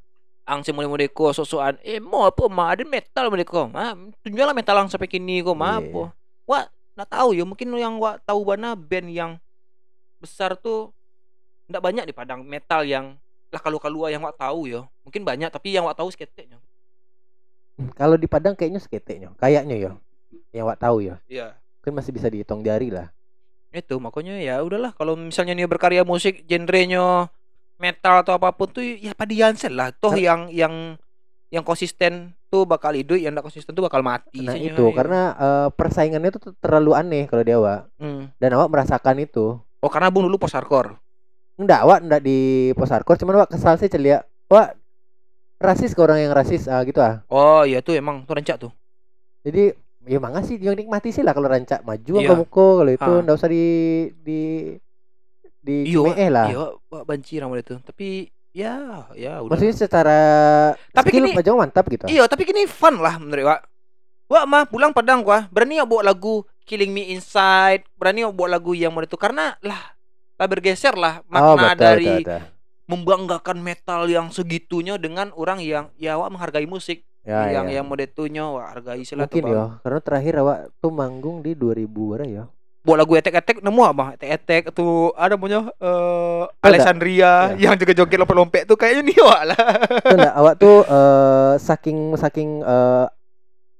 ang si mulai mereka sosokan eh mau apa mah ada metal mereka mah tunjuklah metal yang sampai kini kok mah Iya. apa wah nggak tahu ya mungkin yang wak tahu bana band yang besar tuh nggak banyak di Padang metal yang lah kalau kalau yang wak tahu ya mungkin banyak tapi yang wak tahu seketeknya Kalau di Padang kayaknya seketeknya, kayaknya ya. Yang wak tahu ya. iya Kan masih bisa dihitung jari lah. Itu makanya ya udahlah kalau misalnya dia berkarya musik genrenya metal atau apa pun tuh ya padi Jansen lah toh Nah. yang yang yang konsisten tuh bakal hidup yang nggak konsisten tuh bakal mati Nah itu ya. karena eh, persaingannya tuh terlalu aneh kalau di awak Hmm. dan awak merasakan itu. Oh karena bung dulu post hardcore. Enggak, awak enggak di post hardcore, cuman awak kesal sih celia. Wak rasis ke orang yang rasis ah gitu ah. Oh iya tuh emang tuh rencak tuh. Jadi ya mangga sih yang nikmati sih lah kalau rancak maju angka muko kalau itu Ah. ndak usah di di di Iya, cimee lah. Iya, wak banci nama itu. Tapi ya, ya udah. Maksudnya secara Tapi skill mantap gitu. Iya, tapi gini fun lah menurut Wak. Wak mah pulang Padang gua, berani wak buat lagu Killing Me Inside, berani wak buat lagu yang model itu karena lah lah bergeser lah Oh, makna betul, dari betul, betul. membanggakan metal yang segitunya dengan orang yang ya wak menghargai musik Ya, yang ya. yang model itunya wak hargai sih lah Mungkin tuh, ya, karena terakhir awak tuh manggung di 2000 berapa ya? buat lagu etek-etek nemu apa etek-etek tuh ada punya Ada. Alessandria Ya. yang juga joget lompet-lompet tuh kayaknya nih wak lah Tuh enggak, awak tuh eh, saking saking eh,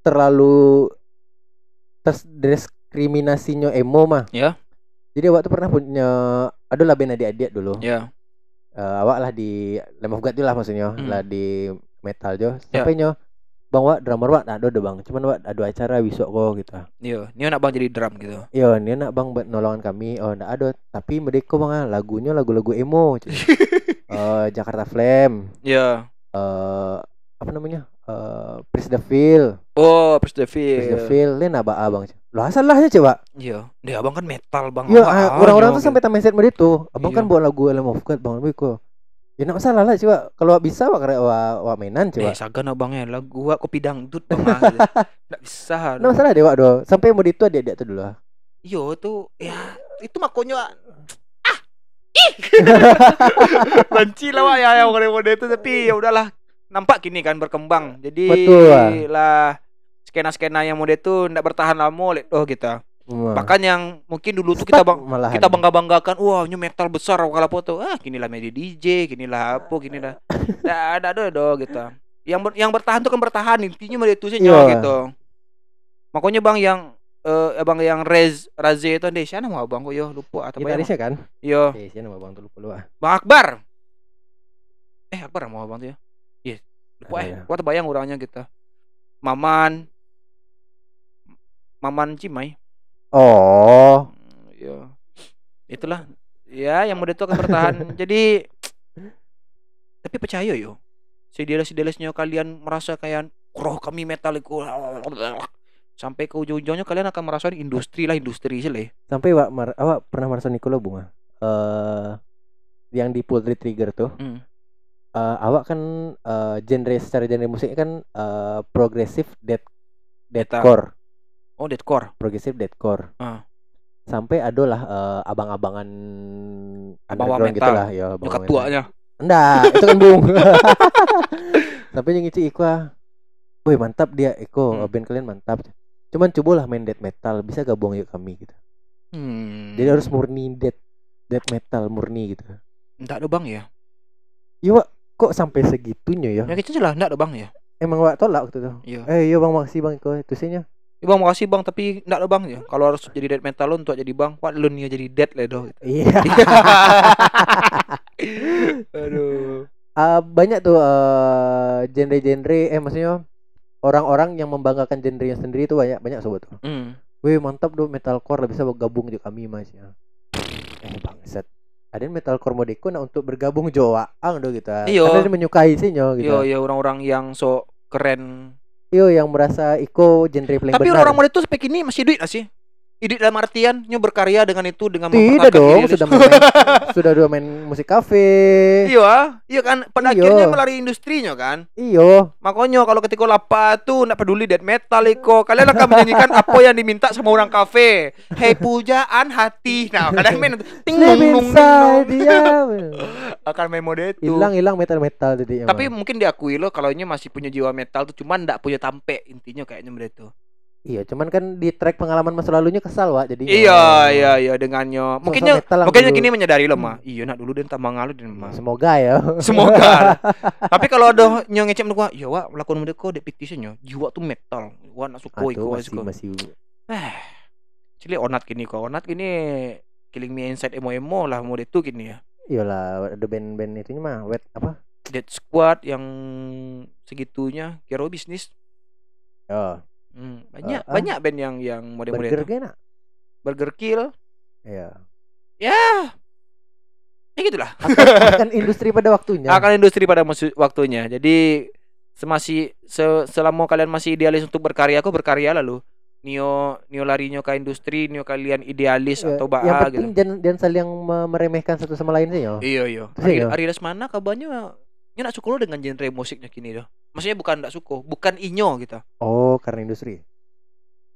terlalu terdiskriminasinya emo mah. Ya. Jadi awak tuh pernah punya aduh lah band adik-adik dulu. ya Eh, awak lah di Lamb of God lah maksudnya Hmm. lah di metal jo. Ya. Sampai nyo Bang Wak drummer Wak ada ada bang. Cuman Wak ada acara besok kok gitu. iya ini nak bang jadi drum gitu Yo, ini nak bang buat nolongan kami. Oh, ndak ada. Tapi mereka bang ah, lagunya lagu-lagu emo. Eh, Jakarta Flame. ya eh apa namanya? Eh Pris the Feel. oh Pris the Pris the Feel Feel. Lain apa abang? Lo asal lah aja coba. iya dia abang kan metal bang Iya, orang-orang tuh gitu. sampai tamen set itu. Abang Iya. kan buat lagu Lamb of God bang kok. Ya nak masalah lah coba. Kalau bisa wak karena wa, wa mainan coba. Eh, sagan abangnya lagu wak kopi dangdut bang ah, gitu. Nggak bisa Nah masalah deh wak do. Sampai mau itu dia dia tuh dulu. Yo tuh ya itu makanya Wak. ah ih benci lah wak ya yang mode itu tapi ya udahlah nampak gini kan berkembang jadi Betul, Wak. lah skena skena yang mode itu ndak bertahan lama lihat oh kita Hmm. bahkan yang mungkin dulu tuh kita bang malahan. kita bangga banggakan wah ini metal besar kalau foto. Ah ginilah media DJ ginilah apa ginilah ada ada ada do gitu. Yang ber- yang bertahan tuh kan bertahan intinya media itu sih Iya. gitu. Makanya bang yang eh abang yang Rez Raze itu siapa nama abang kok? Yo lupa. Atau apa Gitarisnya kan? yo Eh, siapa nama bang tuh? Lupa lu ah. bang Akbar. Eh Akbar nama abang tuh ya? Iya lupa Ada eh. ya. gua terbayang orangnya gitu. Maman. Maman Cimai Oh. Ya itulah ya yang muda itu akan bertahan jadi tapi percaya yo sedeles-sedelesnya kalian merasa kayak roh kami metaliku sampai ke ujung-ujungnya kalian akan merasa ini industri lah industri sih lah Sampai wak mar awak pernah merasa Nicolo bunga? Eh yang di Pultri Trigger tuh. hmm. eh, awak kan eh, genre secara genre musiknya kan eh, progresif death deathcore, oh deadcore progresif deathcore. Ah. Sampai ada lah eh, abang-abangan underground metal. gitu lah ya. abang-abang dekat tuanya Enggak, itu kan bung. Sampai yang itu Iko Woi mantap dia Iko Hmm. band kalian mantap. Cuman cobalah main death metal bisa gabung yuk kami gitu. hmm. Jadi harus murni death death metal murni gitu. enggak ada bang ya Iya kok sampai segitunya ya? ya kita lah enggak ada bang ya Emang Wak tolak waktu itu. iya Eh iya bang makasih bang Iko itu sihnya. Ya, bang makasih bang tapi enggak ada bang ya kalau harus jadi dead metal lo untuk jadi bang wah lu nih jadi dead lah doh Iya. aduh Ah, banyak tuh eh, genre-genre eh maksudnya orang-orang yang membanggakan genre sendiri itu banyak banyak sobat tuh. hmm. Wih mantap tuh metalcore lah bisa gabung juga kami mas ya. Eh bangsat. Ada yang metalcore modeko nah untuk bergabung Jawa ang do gitu. Iyo. Karena dia menyukai sih nyo gitu. Yo yo orang-orang yang so keren. Iyo yang merasa iko genre paling Tapi benar. orang model itu sampai kini masih duit gak sih? Duit dalam artian nyo berkarya dengan itu dengan Tidak dong, sudah main, sudah dua main musik kafe. Iya, iya kan pada Iyo. akhirnya melalui industrinya kan. Iyo, Makanya kalau ketika lapa tuh nggak peduli death metal iko, kalian akan menyanyikan apa yang diminta sama orang kafe. Hei pujaan hati. Nah, kalian main ting nung nung dia. akan main mode itu. Hilang hilang metal metal tadi. Tapi mungkin diakui lo kalau ini masih punya jiwa metal tuh cuman nggak punya tampe intinya kayaknya mereka tuh. Iya, cuman kan di track pengalaman masa lalunya kesal, Wak. Jadi Iya, iya, iya dengannya. Mungkinnya mungkinnya kini menyadari lo mah. Iya nak dulu dan tambang ngalu dan mah. Semoga ya. Semoga. Tapi kalau ada yang ngecek menurut gua, ya wak melakukan mereka dek petitionnya, jiwa tuh metal. Wah nak suka iko masih masih Eh, cili onat gini kok. Onat gini killing me inside emo emo lah mode itu gini ya. iyalah ada band-band itunya mah wet apa? Dead Squad yang segitunya, Kero bisnis. Oh, Hmm, banyak ah. banyak band yang yang mode-mode burger gana. Burger Kill. Iya. Ya. Ya gitulah. Akan industri pada waktunya. Akan industri pada waktunya. Jadi Semasih se, selama kalian masih idealis untuk berkarya, aku berkarya lalu. Nio Nio larinya ke industri, Nio kalian idealis Ya, atau yang baa penting gitu. jangan jangan saling me- meremehkan satu sama lain sih yo. Iya iya. Ari. Ari Lesmana kabarnya Nyo nak suka lo dengan genre musiknya kini dah. Maksudnya bukan nak suka, bukan inyo gitu. Oh, karena industri.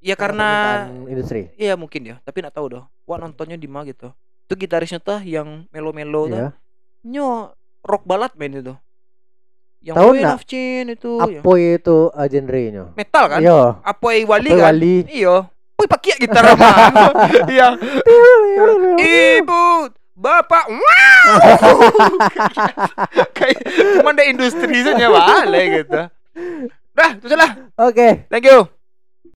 Ya karena permintaan industri. Iya mungkin ya, tapi nak tahu dah. Wah nontonnya di mana gitu. Itu gitarisnya tuh yang melo-melo tuh. Ya. Nyo rock balad main itu. Yang Tahu nggak? itu. ya. Apa itu uh, genrenya? Metal kan? Yo. Apa wali Apoy kan? Wali. Iya. Wih pakai gitar apa? Iya. Ibu, bapak, wow. Kayak cuman ada industri saja balik gitu. Dah, itu salah. Oke. Thank you.